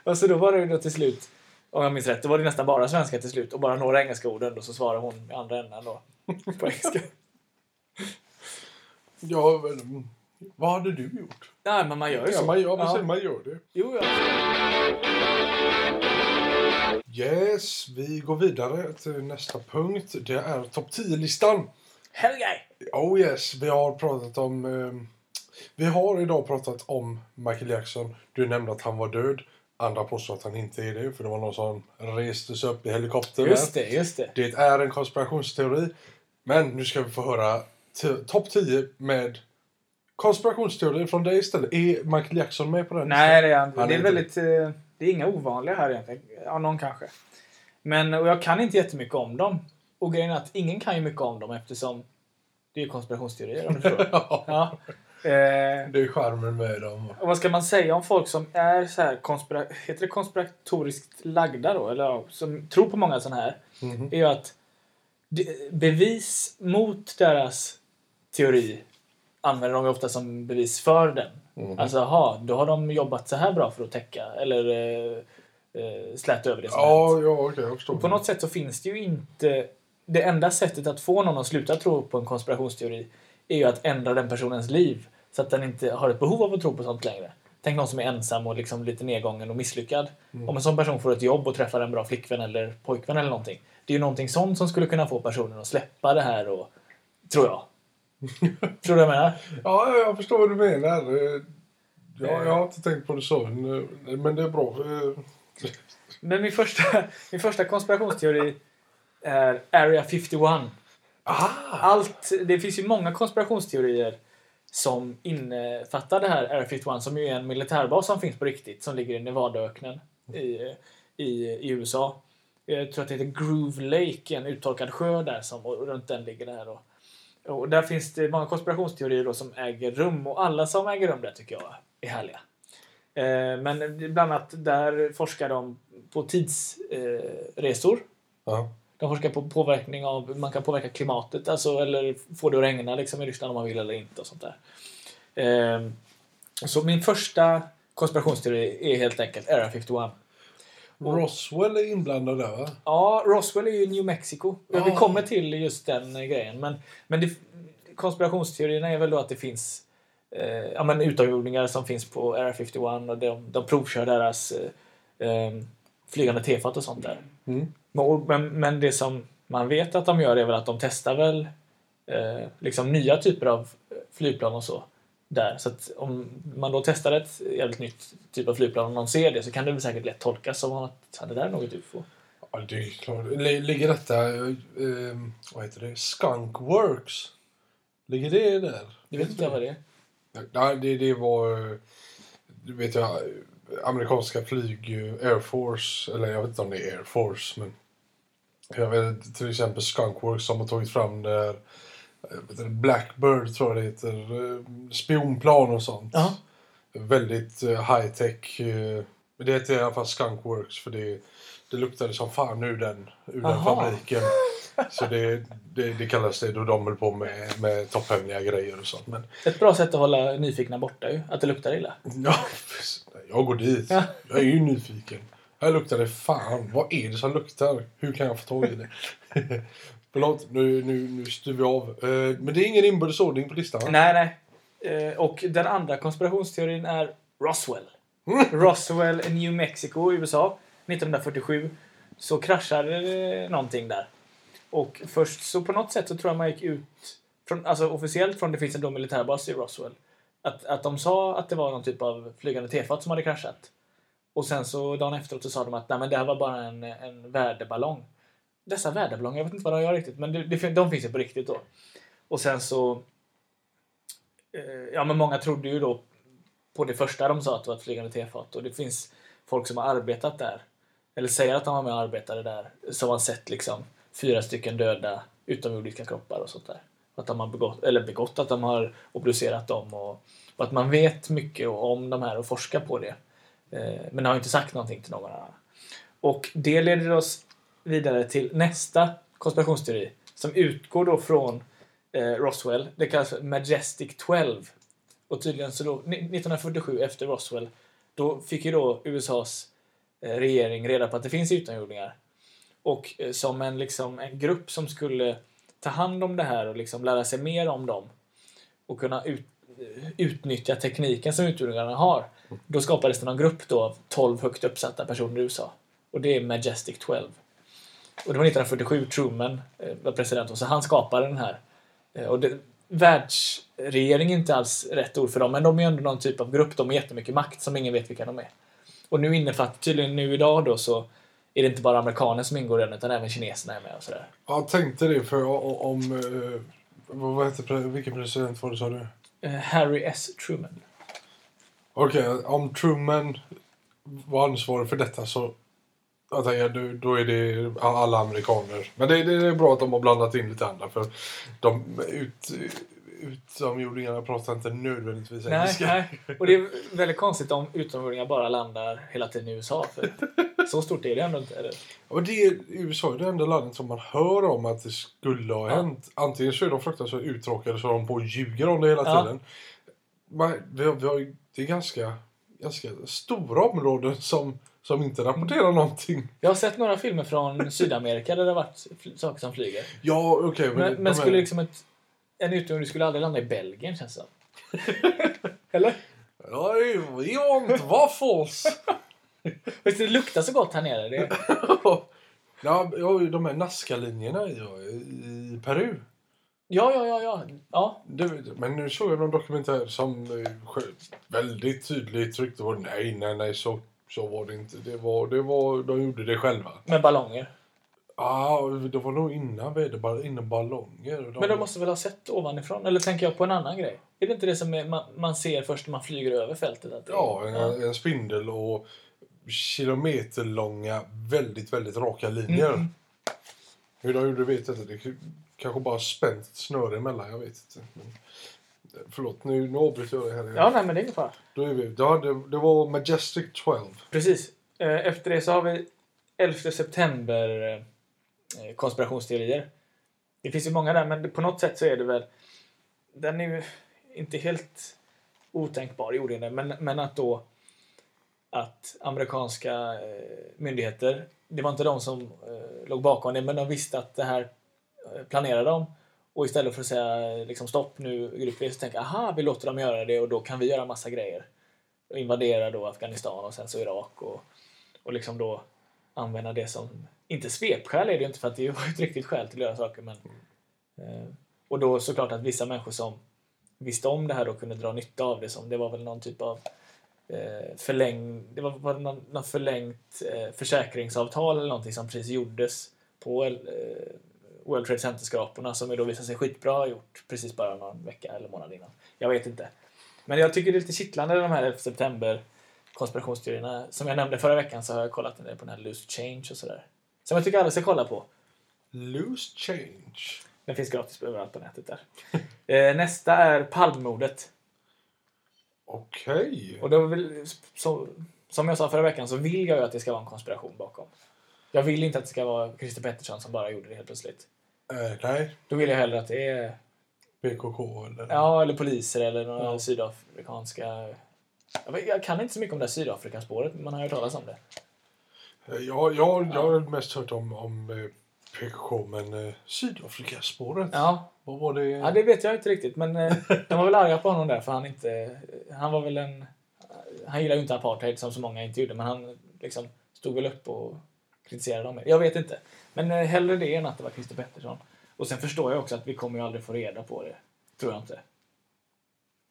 A: och så då var det ju då till slut, om jag minns rätt, då var det nästan bara svenska till slut och bara några engelska ord och så svarar hon i andra änden då. På engelska.
B: Ja, mm, vad hade du gjort?
A: Nej, men man gör ju så.
B: man, ja, man,
A: Ja.
B: man gör det.
A: Jo, ja.
B: Yes, vi går vidare till nästa punkt. Det är topp 10-listan.
A: Hell guy!
B: Oh yes, vi har pratat om... ehm, vi har idag pratat om Michael Jackson. Du nämnde att han var död. Andra påstår att han inte är det, för det var någon som reste sig upp i helikoptern.
A: Just det, just det.
B: Det är en konspirationsteori. Men nu ska vi få höra topp 10 med konspirationsteorier från dig istället. Är Michael Jackson med på den
A: Nej, det är, han,
B: Han
A: det
B: är
A: väldigt... eh, Det är inga ovanliga här egentligen. Ja, någon kanske. Men och jag kan inte jättemycket om dem. Och grejen är att ingen kan ju mycket om dem eftersom det är konspirationsteorier om du förstår.
B: Ja,
A: ja. Eh,
B: det är charmen med dem.
A: och vad ska man säga om folk som är så här konspira heter det konspiratoriskt lagda då? Eller som tror på många sådana här.
B: Mhm.
A: är ju att bevis mot deras teori använder de ju ofta som bevis för den.
B: Mhm.
A: Alltså, aha, då har de jobbat så här bra för att täcka eller eh, eh, släta över det som hänt.
B: Ja, ja okej, jag förstår.
A: På något sätt så finns det ju inte... Det enda sättet att få någon att sluta tro på en konspirationsteori är ju att ändra den personens liv så att den inte har ett behov av att tro på sånt längre. Tänk någon som är ensam och liksom lite nedgången och misslyckad.
B: Mm.
A: Om en sån person får ett jobb och träffar en bra flickvän eller pojkvän eller någonting. Det är ju någonting sånt som skulle kunna få personen att släppa det här och... Tror jag. Tror du jag menar?
B: Ja, ja, jag förstår vad du menar. Eh, Ja, jag har inte tänkt på det så, men eh, det är bra. Eh,
A: Men min första, min första konspirationsteori är Area 51.
B: Aha!
A: Allt, det finns ju många konspirationsteorier som innefattar det här Area 51 som ju är en militärbas som finns på riktigt som ligger i Nevadaöknen i, i, i USA. Jag tror att det heter Groove Lake, en uttorkad sjö där som, och runt den ligger det här då. Och där finns det många konspirationsteorier som äger rum och alla som äger rum där tycker jag är härliga. Eh, men bland annat där forskar de på tidsresor. Eh. De forskar på påverkning av, man kan påverka klimatet, alltså, eller få det att regna liksom, i Ryssland om man vill eller inte. och sånt där. Ehm, så min första konspirationsteori är helt enkelt Area 51.
B: Roswell är inblandad där, va?
A: Ja, Roswell är ju New Mexico. Vi
B: Ah.
A: kommer till just den eh, grejen. Men, men det, konspirationsteorierna är väl då att det finns eh, ja, men utomjordingar som finns på Area 51 och de, de provkör deras eh, eh, flygande tefat och sånt där.
B: Mm.
A: Men, men, men det som man vet att de gör är väl att de testar väl eh, liksom nya typer av flygplan och så. Där. Så att om man då testar ett jävligt nytt typ av flygplan och någon ser det så kan det väl säkert lätt tolkas som att det där är något UFO.
B: Ja, det är klart. Ligger detta... Eh, vad heter det? Skunk Works? Ligger det där?
A: Det vet inte jag vad det är.
B: Nej, det, det var... Du vet jag, amerikanska flyg, eh, Air Force, eller jag vet inte om det är Air Force, men jag vet till exempel Skunkworks som har tagit fram vet du, Blackbird tror jag det heter, eh, spionplan och sånt.
A: Ja.
B: Väldigt eh, high tech. eh, Men det heter i alla fall Skunkworks för det, det luktade som fan ur den, ur den fabriken. Så det, det, det kallas det då de höll på med, med topphemliga grejer och sånt. Men
A: Ett bra sätt att hålla nyfikna borta ju. Att det luktar illa.
B: ja, jag går dit.
A: Ja.
B: Jag är ju nyfiken. Här luktar det fan. Vad är det som luktar? Hur kan jag få tag i det? Förlåt, nu, nu, nu styr vi av. Eh, Men det är ingen inbördes ordning på listan va?
A: Nej, nej. Eh, Och den andra konspirationsteorin är Roswell. Roswell, New Mexico, USA. 1947 så kraschade någonting där. Och först så på något sätt så tror jag man gick ut, från, alltså officiellt från det finns en då militärbas i Roswell. Att, att de sa att det var någon typ av flygande tefat som hade kraschat. Och sen så dagen efteråt så sa de att Nej, men det här var bara en, en väderballong. Dessa väderballonger, jag vet inte vad de gör riktigt, men det, det, de finns ju på riktigt då. Och sen så Eh, ja, men många trodde ju då på det första de sa att det var ett flygande tefat. Och det finns folk som har arbetat där, eller säger att de var med och arbetade där, som har sett liksom fyra stycken döda utomjordiska kroppar och sånt där. Att de har begått, eller begått, att de har obducerat dem och, och att man vet mycket om de här och forskar på det. Eh, men har inte sagt någonting till någon annan. Och det leder oss vidare till nästa konspirationsteori som utgår då från eh, Roswell. Det kallas för Majestic 12. Och tydligen så då, 1947 efter Roswell, då fick ju då USAs eh, regering reda på att det finns utomjordingar. Och eh, som en, liksom, en grupp som skulle ta hand om det här och liksom lära sig mer om dem och kunna ut, utnyttja tekniken som utomjordingarna har. Då skapades det någon grupp då av 12 högt uppsatta personer i USA. Och det är Majestic 12. Och det var 1947 Truman eh, var president och så han skapade den här. Eh, Och det, världsregering är inte alls rätt ord för dem, men de är ändå någon typ av grupp. De har jättemycket makt som ingen vet vilka de är. Och nu innefattar tydligen nu idag då så är det inte bara amerikaner som ingår i den utan även kineserna är med och sådär.
B: Jag tänkte det för om... eh, vad heter, vilken president var det sa du?
A: Harry S. Truman.
B: Okej, om Truman var ansvarig för detta så jag tänker, då, är det alla amerikaner. Men det, det är bra att de har blandat in lite andra för de ut, utomjordingarna pratar inte nödvändigtvis
A: Nej,
B: engelska.
A: nej. Och det är väldigt konstigt om utomjordingar bara landar hela tiden i USA. För så stort är det ändå inte. Eller?
B: Och det är, USA är det enda landet som man hör om att det skulle ha
A: Ja.
B: hänt. Antingen så är de fruktansvärt uttråkade så de på och ljuger om det hela
A: Ja.
B: tiden. Men vi har, vi har, det är ganska, ganska stora områden som, som inte rapporterar någonting.
A: Jag har sett några filmer från Sydamerika där det har varit saker som flyger.
B: Ja, okej.
A: Men,
B: de
A: men
B: är-
A: skulle liksom ett, en utomjording skulle aldrig landa i Belgien känns det som. Eller?
B: Nej, we want waffles!
A: Visst det luktar så gott här nere? Det,
B: ja, ja, de här Nazca-linjerna i, i Peru.
A: ja, ja, ja, ja. ja.
B: Det, men nu såg jag någon dokumentär som eh, väldigt tydligt tryckte på nej, nej, nej, så, så var det inte. Det var, det var, de gjorde det själva.
A: Med ballonger.
B: Ja, ah, det var nog innan väderball, innan ballonger. De,
A: Men de måste väl ha sett ovanifrån? Eller tänker jag på en annan grej? Är det inte det som är, man, man ser först när man flyger över fältet? Att
B: Ja, en, en spindel och kilometerlånga, väldigt, väldigt raka linjer.
A: Mm.
B: Hur de gjorde vet jag inte. Det kanske bara spänt snöre emellan, jag vet inte. Men, förlåt, nu, nu avbryter jag det här.
A: Ja, nej, men det är ingen fara.
B: Då är vi, ja, det, det var Majestic 12.
A: Precis. Eh, Efter det så har vi 11 september eh, konspirationsteorier. Det finns ju många där, men på något sätt så är det väl... Den är ju inte helt otänkbar, gjorde den, men, men att då att amerikanska eh, myndigheter, det var inte de som eh, låg bakom det, men de visste att det här eh, planerade de. Och istället för att säga liksom, stopp nu, gruppvis, så tänker jag, aha, vi låter dem göra det och då kan vi göra massa grejer. Och invadera då Afghanistan och sen så Irak och, och liksom då använda det som, inte svepskäl är det ju inte för att det var ju ett riktigt skäl till att göra saker men eh, och då såklart att vissa människor som visste om det här då kunde dra nytta av det som det var väl någon typ av eh, förläng, det var, var det någon, någon förlängt eh, försäkringsavtal eller någonting som precis gjordes på eh, World Trade Center-skraporna som ju då visade sig skitbra gjort precis bara någon vecka eller månad innan. Jag vet inte. Men jag tycker det är lite kittlande de här 11 september konspirationsteorierna. Som jag nämnde förra veckan så har jag kollat en del på den här Loose Change och sådär. Som jag tycker alla ska kolla på.
B: Loose change.
A: Den finns gratis överallt på nätet där. eh, nästa är Palmemordet.
B: Okej.
A: Och då vill, så, som jag sa förra veckan så vill jag ju att det ska vara en konspiration bakom. Jag vill inte att det ska vara Christer Pettersson som bara gjorde det helt plötsligt.
B: Eh, nej,
A: Då vill jag hellre att det är
B: PKK eller...
A: Ja, eller poliser eller några
B: Ja.
A: sydafrikanska... Jag, kan inte så mycket om det här Sydafrikaspåret, men man har hört talas om det.
B: Eh, Ja, jag, jag har mest hört om, om eh, PKK, men eh, Sydafrikaspåret.
A: Ja,
B: Vad var det?
A: ja det vet jag inte riktigt, men eh, de var väl arga på honom där för han inte... Han var väl en... Han gillar ju inte apartheid som så många inte gjorde, men han liksom stod väl upp och kritiserade dem. Jag vet inte. Men eh, hellre det än att det var Christer Pettersson. Och sen förstår jag också att vi kommer ju aldrig få reda på det. Tror jag inte.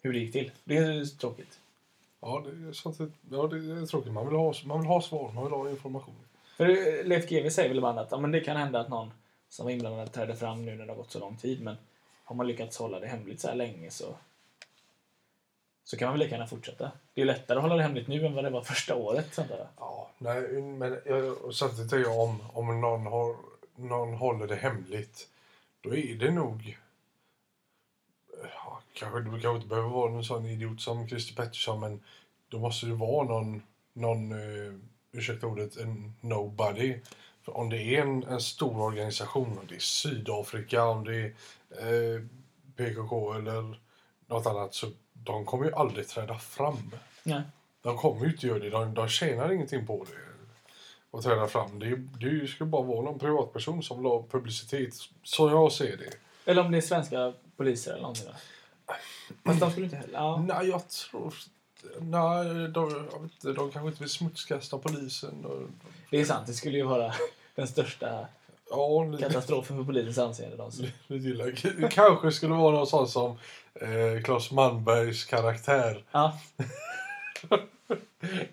A: Hur det gick till. Det är tråkigt.
B: Ja, det är, sant, ja, det är tråkigt. Man vill, ha, man vill ha svar, man vill ha information.
A: För eh, Leif GW säger väl ibland att ja, men det kan hända att någon som var inblandad träder fram nu när det har gått så lång tid. Men har man lyckats hålla det hemligt så här länge så, så kan man väl lika gärna fortsätta. Det är lättare att hålla det hemligt nu än vad det var första året. Sånt där.
B: Ja, nej, men eh, jag, samtidigt är jag om, om någon, har, någon håller det hemligt, då är det nog... Ja, kanske, det kanske inte behöver vara någon sån idiot som Christer Pettersson, men då måste det vara någon, någon uh, ursäkta ordet, en nobody. För om det är en, en stor organisation, om det är Sydafrika, om det är eh, PKK eller något annat, så de kommer ju aldrig träda fram.
A: Nej.
B: De kommer ju inte göra det. De, de tjänar ingenting på det. Och träda fram. Det, det ska bara vara någon privatperson som ha publicitet. Så jag ser det.
A: Eller om det är svenska poliser eller någonting. Fast de skulle inte heller... Ja.
B: Nej, jag tror... Nej, de, de kanske inte vill smutskasta polisen.
A: Det är sant, det skulle ju vara den största
B: ja, lite,
A: katastrofen för polisens anseende. någonsin.
B: lite illa. Det kanske skulle vara någon sån som eh, Claes Malmbergs karaktär.
A: Ja,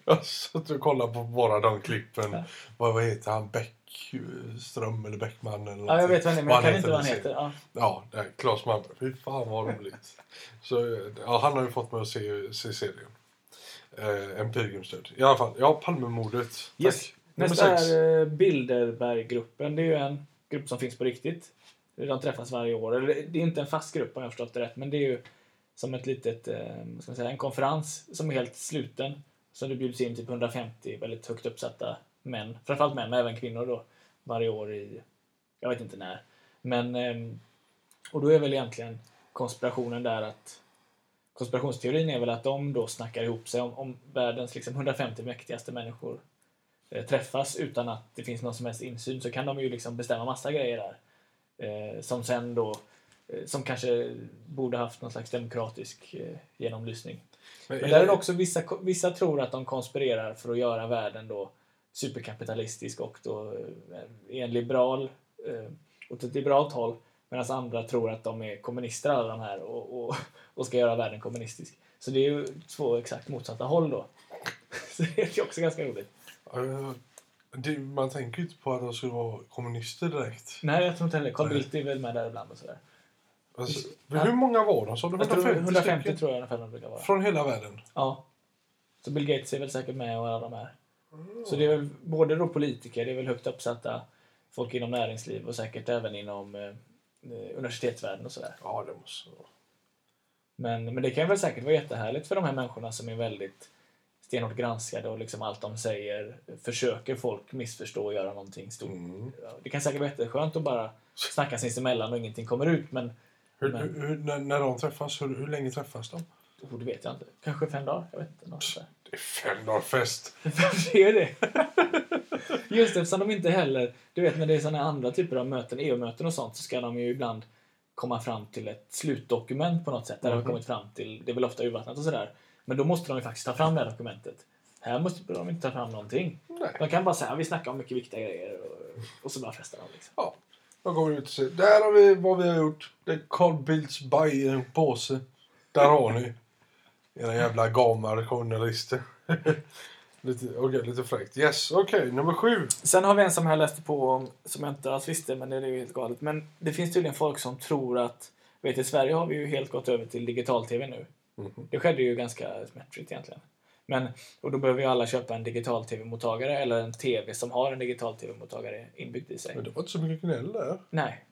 B: Jag satt och kollade på bara de klippen.
A: Ja.
B: Vad, vad heter han? Bäckström eller Bäckman? Eller
A: ja jag vet vad han är, men jag kan inte vad han heter. Ja.
B: Ja, det är Claes Malmberg. Fy fan vad roligt. Så, ja, han har ju fått mig att se, se serien. Eh, en pilgrimsdöd. I alla fall, ja, Palmemordet. Tack.
A: Yes.
B: Nummer
A: Nästa är eh, Bilderberggruppen. Det är ju en grupp som finns på riktigt. De träffas varje år. Eller, Det är inte en fast grupp om jag har förstått det rätt. Men det är ju som ett litet, eh, vad ska man säga, en konferens som är helt sluten. Så det bjuds in typ 150 väldigt högt uppsatta män. Framförallt män, men även kvinnor då. Varje år i, jag vet inte när. Men, ehm, och då är väl egentligen konspirationen där att konspirationsteorin är väl att de då snackar ihop sig om, om världens liksom 150 mäktigaste människor träffas utan att det finns någon som helst insyn så kan de ju liksom bestämma massa grejer där. Eh, som sen då, eh, som kanske borde haft någon slags demokratisk eh, genomlysning.
B: Men
A: Men där är det också vissa, vissa tror att de konspirerar för att göra världen då superkapitalistisk och då eh, i en liberal, eh, åt ett liberalt håll. Medan andra tror att de är kommunister alla de här och, och, och ska göra världen kommunistisk. Så det är ju två exakt motsatta håll då. Så det är ju också ganska roligt.
B: Det, man tänker ju inte på att de skulle vara kommunister direkt.
A: Nej, jag tror inte heller. Carl. Bildt är väl med där ibland och sådär.
B: Alltså. Hur många var de? Du
A: Jag tror
B: 150,
A: 150
B: stycken?
A: tror jag ungefär de brukar vara.
B: Från hela världen?
A: Ja. Så Bill Gates är väl säkert med och alla de här. Så det är väl både då politiker, det är väl högt uppsatta folk inom näringsliv och säkert även inom eh, eh, universitetsvärlden och sådär.
B: Ja, det måste vara.
A: Men, men det kan väl säkert vara jättehärligt för de här människorna som är väldigt stenhårt granskade och liksom allt de säger försöker folk missförstå och göra någonting stort.
B: Mm.
A: Det kan säkert vara jätteskönt att bara snacka sinsemellan och ingenting kommer ut men
B: Hur,
A: Men-
B: hur, hur, när, när de träffas, hur, länge träffas de?
A: oh, det vet jag inte. Kanske fem dagar? Jag vet inte. Något sådär.
B: Det är fem dagar fest.
A: Varför är det? Just eftersom de inte heller, du vet när det är sådana andra typer av möten, EU-möten och sånt, så ska de ju ibland komma fram till ett slutdokument på något sätt. Där de har
B: Mhm.
A: kommit fram till, det är väl ofta urvattnat och sådär. Men då måste de ju faktiskt ta fram det här dokumentet. Här måste de inte ta fram någonting.
B: Nej.
A: De kan bara säga vi snackar om mycket viktiga grejer och, och så bara festar de. Liksom.
B: Ja. Då går vi ut och säger, där har vi vad vi har gjort. Det är Carl Bildts baj i en påse. Där har ni. Era jävla gamar journalister. lite, okay, lite fräckt. Yes, okej, nummer sju.
A: Sen har vi en som jag läste på om, som jag inte alls visste, men det är ju helt galet. Men det finns tydligen folk som tror att, vet i Sverige har vi ju helt gått över till digital-tv nu.
B: Mhm.
A: Det skedde ju ganska smärtfritt egentligen. Men, och då behöver ju alla köpa en digital-tv-mottagare eller en tv som har en digital-tv-mottagare inbyggd i sig.
B: Men det var inte så mycket gnäll där.
A: Nej.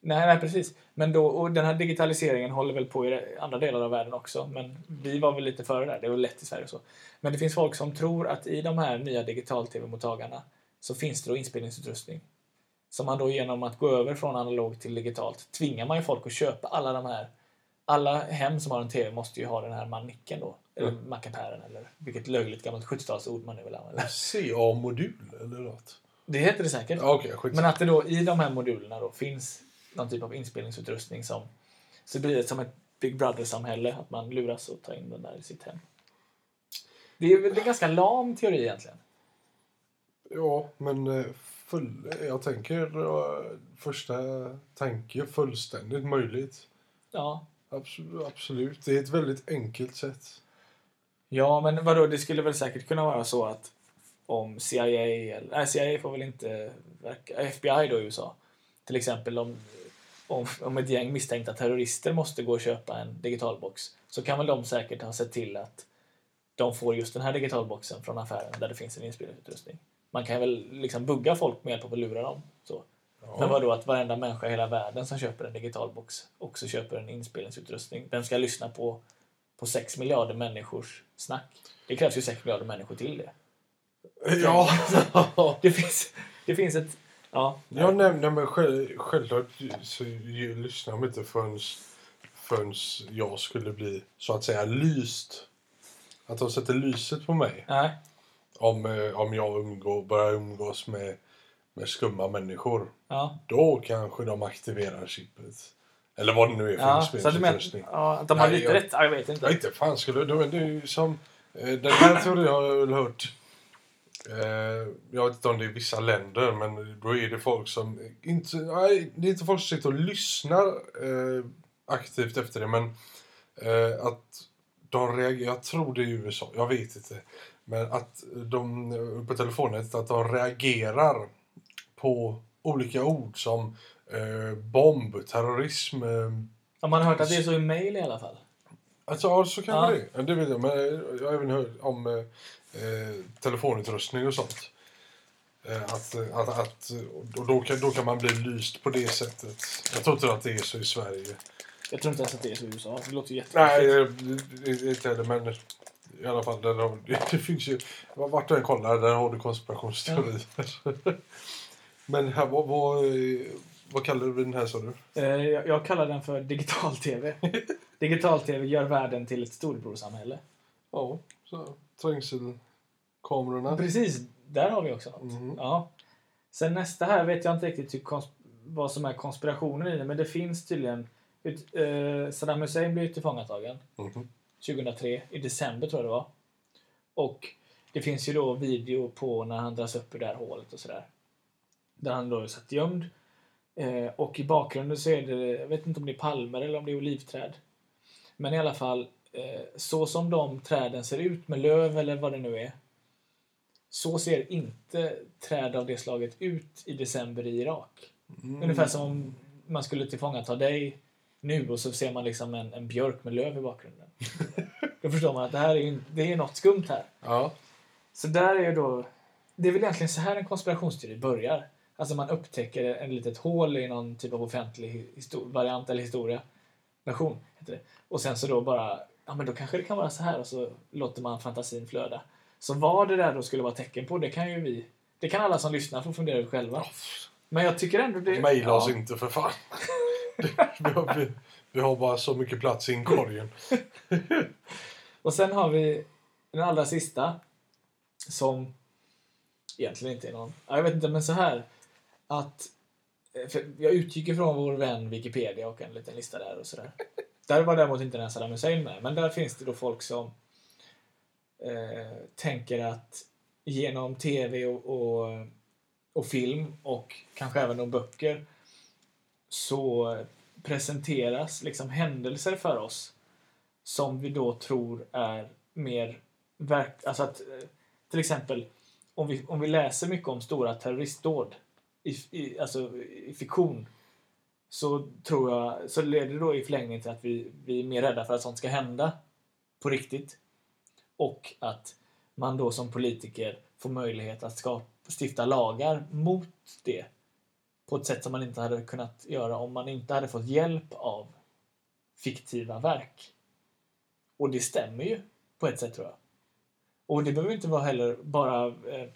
A: Nej, nej, precis. Men då, och den här digitaliseringen håller väl på i andra delar av världen också. Men vi var väl lite före där. Det var lätt i Sverige och så. Men det finns folk som tror att i de här nya digital-tv-mottagarna så finns det då inspelningsutrustning. som man då genom att gå över från analogt till digitalt tvingar man ju folk att köpa alla de här alla hem som har en TV måste ju ha den här manicken då. Eller
B: Mm.
A: mackapären eller vilket löjligt gammalt 70-talsord man nu vill använda.
B: CA-modul eller något?
A: Det heter det säkert.
B: Ja, skit.
A: Men att det då i de här modulerna då finns någon typ av inspelningsutrustning som så blir det som ett Big Brother-samhälle, att man luras att ta in den där i sitt hem. Det är väl en ganska lam teori egentligen.
B: Ja, men eh, full, jag tänker eh, första tanke fullständigt möjligt.
A: Ja,
B: Absolut, absolut. Det är ett väldigt enkelt sätt.
A: ja men vadå, det skulle väl säkert kunna vara så att om CIA, eller, nej CIA får väl inte verka, FBI då i USA, till exempel om, om, om ett gäng misstänkta terrorister måste gå och köpa en digitalbox så kan väl de säkert ha sett till att de får just den här digitalboxen från affären där det finns en inspelningsutrustning. Man kan väl liksom bugga folk med hjälp av att lura dem. Så. Men
B: Ja.
A: vadå att varenda människa i hela världen som köper en digitalbox också köper en inspelningsutrustning? Vem ska lyssna på, på 6 miljarder människors snack? Det krävs ju 6 miljarder människor till det.
B: Ja,
A: Det finns, det finns ett... Ja.
B: ja nej, nej, men själv, självklart så ju- lyssnar de inte förrän, förrän jag skulle bli så att säga lyst. Att de sätter lyset på mig.
A: Nej.
B: Om, eh, om jag umgå, börjar umgås med, med skumma människor.
A: Ja.
B: Då kanske de aktiverar chippet. Eller vad det nu är för
A: ja.
B: Inspelningsutrustning.
A: ja, att de har
B: Nej,
A: lite
B: jag-
A: rätt? Ja, jag vet inte.
B: inte fan skulle det. Det är ju som... Eh, den här teorin har jag väl hört. Eh, jag vet inte om det är vissa länder, men då är det folk som inte... Nej, det är inte folk som sitter och lyssnar eh, aktivt efter det, men eh, att de reagerar... Jag tror det är i USA, jag vet inte. Men att de på telefonet, att de reagerar på olika ord som eh, bomb, terrorism, eh,
A: Ja, man har hört att det är så i mail i alla fall.
B: Alltså, ja, så kan
A: Ja.
B: det ja. det. vet jag. Men jag har även hört om eh, eh, telefonutrustning och sånt. Eh, att, eh, att, att, och då, kan, då kan man bli lyst på det sättet. Jag tror inte att det är så i Sverige.
A: Jag tror inte ens att det är så i USA. Det låter
B: Nej,
A: jättekonstigt.
B: det- inte heller. Men i alla fall, där, det, finns ju... Vart du än kollar, där har du konspirationsteorier. men här, vad, vad, eh, vad kallar du den här, sa du?
A: Eh, Jag, jag kallar den för digital-tv. Digital-tv gör världen till ett storebrorsamhälle.
B: Ja, så, trängselkamerorna.
A: Precis, där har vi också något.
B: Mhm.
A: Ja. Sen nästa här vet jag inte riktigt hur vad som är konspirationen i det, men det finns tydligen... Ut, eh, Saddam Hussein blev tillfångatagen
B: Mhm.
A: 2003, i december tror jag det var. Och det finns ju då video på när han dras upp ur det här hålet och sådär. Där han då satt gömd. Eh, och i bakgrunden så är det, jag vet inte om det är palmer eller om det är olivträd. Men i alla fall, eh, så som de träden ser ut med löv eller vad det nu är. Så ser inte träd av det slaget ut i december i Irak.
B: Mm.
A: Ungefär som om man skulle tillfångata dig nu och så ser man liksom en, en björk med löv i bakgrunden. Då förstår man att det här är, det är något skumt här.
B: Ja.
A: Så där är då... Det är väl egentligen så här en konspirationsteori börjar. Alltså man upptäcker en litet hål i någon typ av offentlig variant eller historia. Version heter det. Och sen så då bara, ja men då kanske det kan vara så här och så låter man fantasin flöda. Så vad det där då skulle vara tecken på, det kan ju vi... Det kan alla som lyssnar få fundera ut själva. Men jag tycker ändå det...
B: Maila oss
A: ja.
B: inte för fan. vi, har, vi, vi har bara så mycket plats i inkorgen.
A: Och sen har vi den allra sista. Som egentligen inte är någon... ja, Jag vet inte, men så här. Att... Eh, för jag utgick ifrån vår vän Wikipedia och en liten lista där och sådär. Där var däremot inte den här Saddam Hussein med. Men där finns det då folk som eh, tänker att genom tv och, och, och film och kanske även de böcker så presenteras liksom händelser för oss som vi då tror är mer verk... Alltså att eh, till exempel om vi, om vi läser mycket om stora terroristdåd i, i, alltså i fiktion så tror jag så leder det då i förlängningen till att vi, vi är mer rädda för att sånt ska hända på riktigt. Och att man då som politiker får möjlighet att skapa, stifta lagar mot det på ett sätt som man inte hade kunnat göra om man inte hade fått hjälp av fiktiva verk. Och det stämmer ju på ett sätt tror jag. Och det behöver inte vara heller bara eh,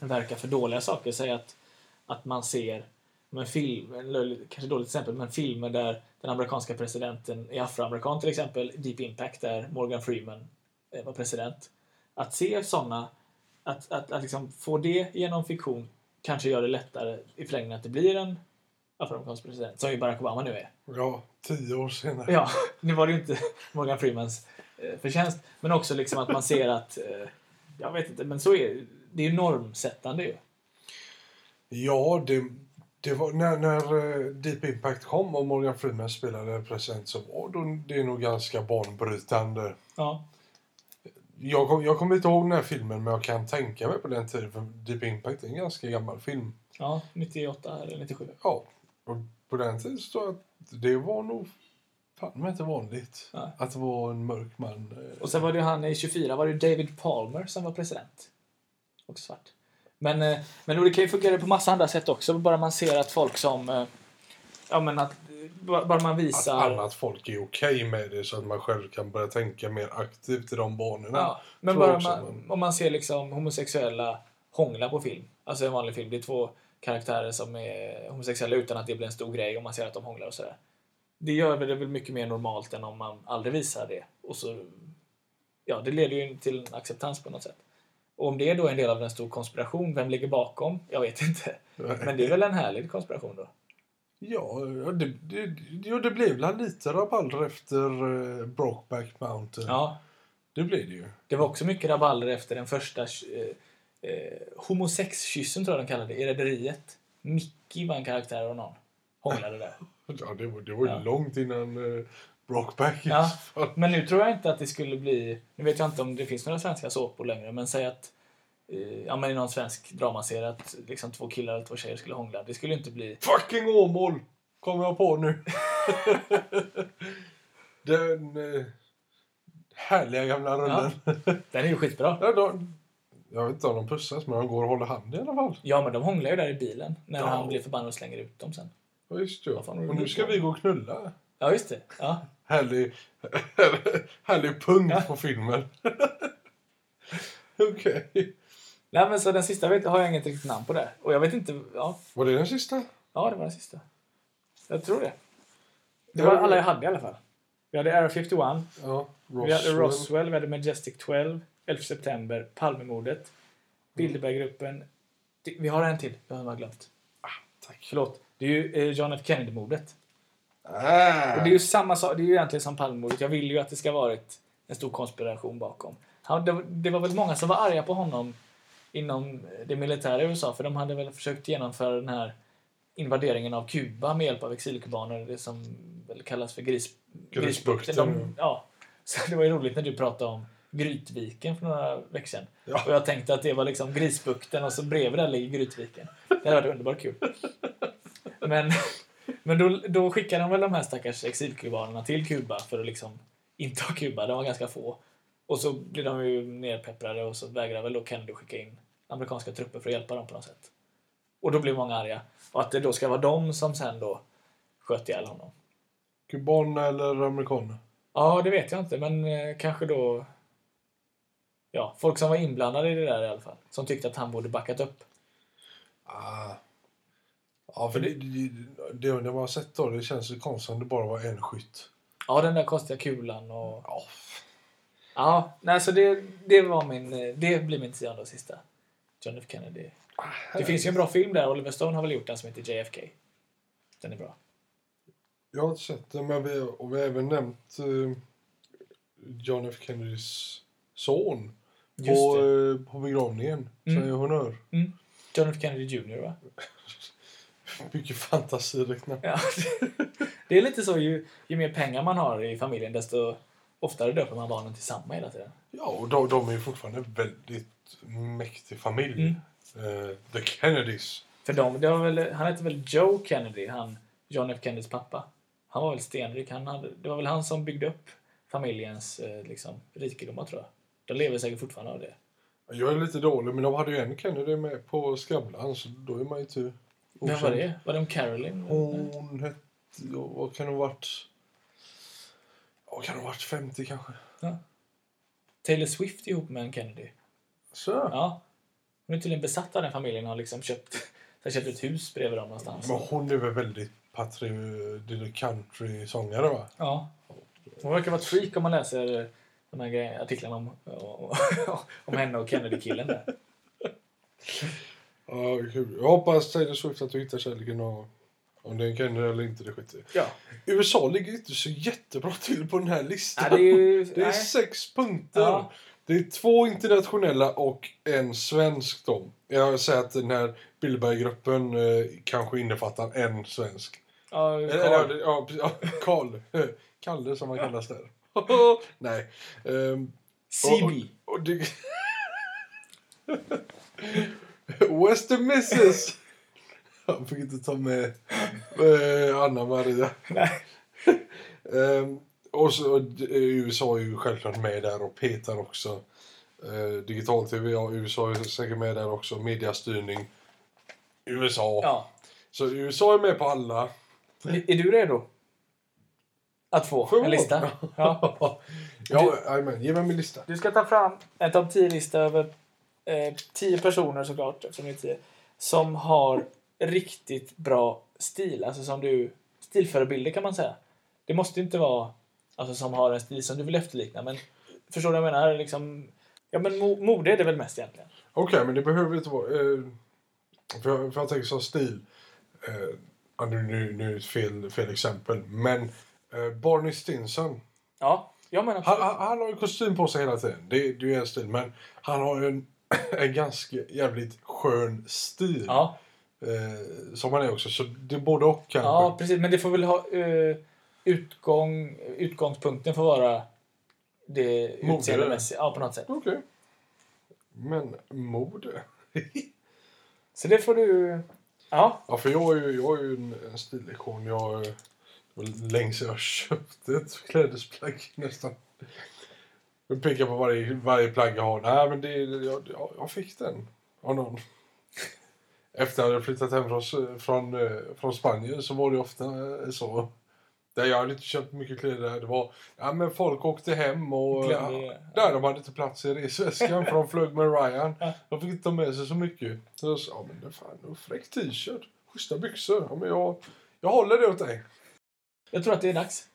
A: verka för dåliga saker. Säg att, att man ser men film, kanske dåligt exempel, men filmer där den amerikanska presidenten är afroamerikan till exempel, Deep Impact där Morgan Freeman eh, var president. Att se sådana, att, att, att liksom få det genom fiktion kanske gör det lättare i förlängningen att det blir en afroamerikansk president, som ju Barack Obama nu är.
B: Ja, tio år senare.
A: Ja, nu var det ju inte Morgan Freemans eh, förtjänst, men också liksom att man ser att, eh, jag vet inte, men så är det. Det är ju normsättande ju.
B: Ja, det, det var när, när eh, Deep Impact kom och Morgan Freeman spelade president så var då, det nog ganska banbrytande.
A: Ja,
B: Jag, kom, jag kommer inte ihåg den här filmen men jag kan tänka mig på den tiden för Deep Impact är en ganska gammal film.
A: ja 98 eller 97.
B: Ja, och på den tiden så att det var nog fan men inte vanligt
A: Nej.
B: att det var en mörk man. eh,
A: Och sen var det ju han i 24, var det David Palmer som var president. Också svart. Men, eh, men det kan ju fungera på massa andra sätt också, bara man ser att folk som... eh, Ja men att... Bara man
B: Att
A: visar...
B: annat folk är okej med det så att man själv kan börja tänka mer aktivt i de banorna.
A: Ja, men bara
B: också
A: man,
B: man-
A: om man ser liksom homosexuella hångla på film. Alltså en vanlig film. Det är två karaktärer som är homosexuella utan att det blir en stor grej och man ser att de hånglar och sådär. Det gör det väl mycket mer normalt än om man aldrig visar det. Och så, ja, det leder ju till en acceptans på något sätt. Och om det är då en del av en stor konspiration, vem ligger bakom? Jag vet inte. Men det är väl en härlig konspiration då?
B: Ja, det, det, jo, det blev väl lite rabalder efter uh, Brokeback Mountain.
A: Ja,
B: Det blev det ju.
A: det var också mycket rabalder efter den första eh, eh, homosexkyssen tror jag de kallade det, i Rederiet. Mickey var en karaktär av någon. Hånglade där.
B: Ja, det var, det var ju
A: Ja.
B: långt innan uh, Brokeback
A: Ja. Men nu tror jag inte att det skulle bli... Nu vet jag inte om det finns några svenska såpor längre, men säg att eh, ja, men i någon svensk dramaserie att liksom två killar eller två tjejer skulle hångla. Det skulle inte bli...
B: Fucking Åmål! Kommer jag på nu. Den uh, härliga gamla rullen.
A: Den är ju skitbra.
B: Ja. de, jag vet inte om de pussas, men de går och håller hand i alla fall.
A: Ja, men de hånglar ju där i bilen när
B: Ja.
A: han blir förbannad och slänger ut dem sen.
B: Ja, just det. Och nu ska vi gå och knulla.
A: Ja, just det. Ja.
B: Härlig, härlig punkt
A: Ja.
B: på filmen. Okej.
A: Nej, men så den sista vet, har jag inget riktigt namn på där. Och jag vet inte... Ja,
B: Var det den sista?
A: ja det var den sista. Jag tror det. Det var alla jag hade i alla fall. Vi hade Area 51,
B: Ja.
A: vi hade Roswell, vi hade Majestic 12, 11 september, Palmemordet, Bilderberggruppen. Det- Vi har en till, jag har glömt.
B: Tack.
A: Förlåt. Det är ju eh, John F Kennedy-mordet.
B: Ah.
A: Och det är ju samma sak, det är ju egentligen som Palmemordet. Jag vill ju att det ska varit en stor konspiration bakom. Han, det, var- det var väl många som var arga på honom inom det militära i USA för de hade väl försökt genomföra den här invaderingen av Kuba med hjälp av exilkubaner, det som väl kallas för gris,
B: Grisbukten.
A: De, ja. Så det var ju roligt när du pratade om Grytviken för några veckor sedan.
B: Ja.
A: Och jag tänkte att det var liksom Grisbukten och så bredvid där ligger Grytviken. Det hade varit underbart kul. Men, men då, då skickade de väl de här stackars exilkubanerna till Kuba för att liksom inta Kuba. De var ganska få. Och så blir de ju nerpepprade och så vägrar väl då Kennedy skicka in amerikanska trupper för att hjälpa dem på något sätt. Och då blir många arga. Och att det då ska vara de som sen då sköt ihjäl honom.
B: Kuban eller amerikan?
A: Ja, det vet jag inte, men eh, kanske då... Ja, folk som var inblandade i det där i alla fall. Som tyckte att han borde backat upp.
B: Ah. Ja, för det, det, det, det man har sett då, det känns ju konstigt om det bara var en skytt.
A: Ja, den där konstiga kulan och...
B: Ja.
A: Ja, nej, så det, det var min... Det blir min tionde och sista. John F Kennedy. Det finns ju en bra film där. Oliver Stone har väl gjort den som heter JFK. Den är bra.
B: Jag har inte sett det, men vi, och vi har även nämnt eh, John F Kennedys son
A: Just
B: på, eh, på begravningen.
A: Mm.
B: Säger honör.
A: John F Kennedy Jr, va?
B: Mycket fantasirikt namn.
A: Ja. Det är lite så, ju, ju mer pengar man har i familjen, desto oftare döper man barnen till samma hela tiden.
B: Ja, och de, de är ju fortfarande en väldigt mäktig familj.
A: Mm.
B: Eh, the Kennedys.
A: För dem, det var väl, han hette väl Joe Kennedy, han, John F Kennedys pappa. Han var väl stenrik. Han hade, det var väl han som byggde upp familjens eh, liksom, rikedomar, tror jag. De lever säkert fortfarande av det.
B: Jag är lite dålig, men de hade ju en Kennedy med på Skavlan, så då är man ju inte
A: Vem var det? Var det om Carolyn?
B: Hon hette... ja, Vad kan hon varit? Ja, kan hon varit 50 kanske?
A: Taylor Swift ihop med en Kennedy.
B: Så.
A: Ja. Hon är tydligen besatt av den familjen och har liksom köpt Så jag köpte ett hus bredvid dem någonstans.
B: Men hon är väl väldigt patri... country-sångare va?
A: Ja. Hon verkar vara ett freak om man läser de här artiklarna om, om henne och Kennedy-killen där.
B: Ja, kul. Jag hoppas Taylor Swift att du hittar kärleken och om det är en Kennedy eller inte, det skiter.
A: Ja.
B: USA ligger inte så jättebra till på den här listan.
A: ja det är ju...
B: Det är sex punkter.
A: Ja.
B: Det är två internationella och en svensk då. Jag säger att den här Billberg-gruppen eh, kanske innefattar en svensk.
A: Ja, Carl.
B: eller, ja, Karl. Kalle som han kallas där. Nej. Um,
A: CB.
B: och, och det... Western Misses! Han fick inte ta med eh, Anna-Maria.
A: Nej.
B: Ehm, och så, d- USA är ju självklart med där och petar också. Uh, Digital-tv, ja, USA är säkert med där också. Mediastyrning. USA.
A: Ja.
B: Så USA är med på alla.
A: Är du redo? Att få
B: jag
A: en lista? Ja.
B: ja, jajamän. Ge mig min lista.
A: Du ska ta fram en topp 10-lista över eh, 10 personer såklart, eftersom det är 10, som har riktigt bra stil. Alltså som du... Stilförebilder kan man säga. Det måste inte vara alltså, som har en stil som du vill efterlikna, men förstår du vad jag menar? Liksom, ja, men mo- mode är det väl mest egentligen.
B: Okej, men det behöver inte vara... Eh, för, jag, för jag tänker så stil. Eh, nu, nu, nu är det fel, fel exempel. Men eh, Barney Stinson.
A: Ja,
B: Han, han, han har ju kostym på sig hela tiden. Det, det är ju en stil. Men han har ju en, en ganska jävligt skön stil.
A: Ja,
B: Eh, som han är också. Så det är både och kanske.
A: ja, precis. Men det får väl ha... Eh, utgång, utgångspunkten får vara det utseendemässiga. Ja, på något sätt.
B: Okej. Men mode?
A: Så det får du... Ja,
B: Ja, för jag är ju, jag är ju en, en stilekon. Jag, det var länge sedan jag köpte ett klädesplagg nästan. Jag pekar på varje, varje plagg jag har. Nej, men det, jag, jag, jag fick den av någon. Efter att jag hade flyttat hem från, från, eh, från Spanien så var det ofta eh, så. Där jag hade inte köpt mycket kläder. Det var, ja men folk åkte hem och... Ja, där de hade inte plats i resväskan för de flög med Ryan. De fick inte ta med sig så mycket. Så jag sa, ja men det fan, fräck t-shirt, schyssta byxor. Ja, men jag, jag håller det åt dig.
A: jag tror att det är dags.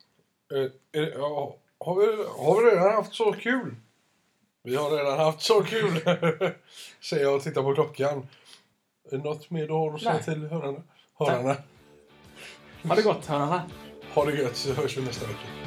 B: Eh, eh, ja, har, vi, har vi redan haft så kul? Vi har redan haft så kul, säger jag och tittar på klockan. Något mer du har att säga
A: Nej.
B: till hörarna? hörarna?
A: Ha det gott, hörarna.
B: Ha det gött så hörs vi nästa vecka.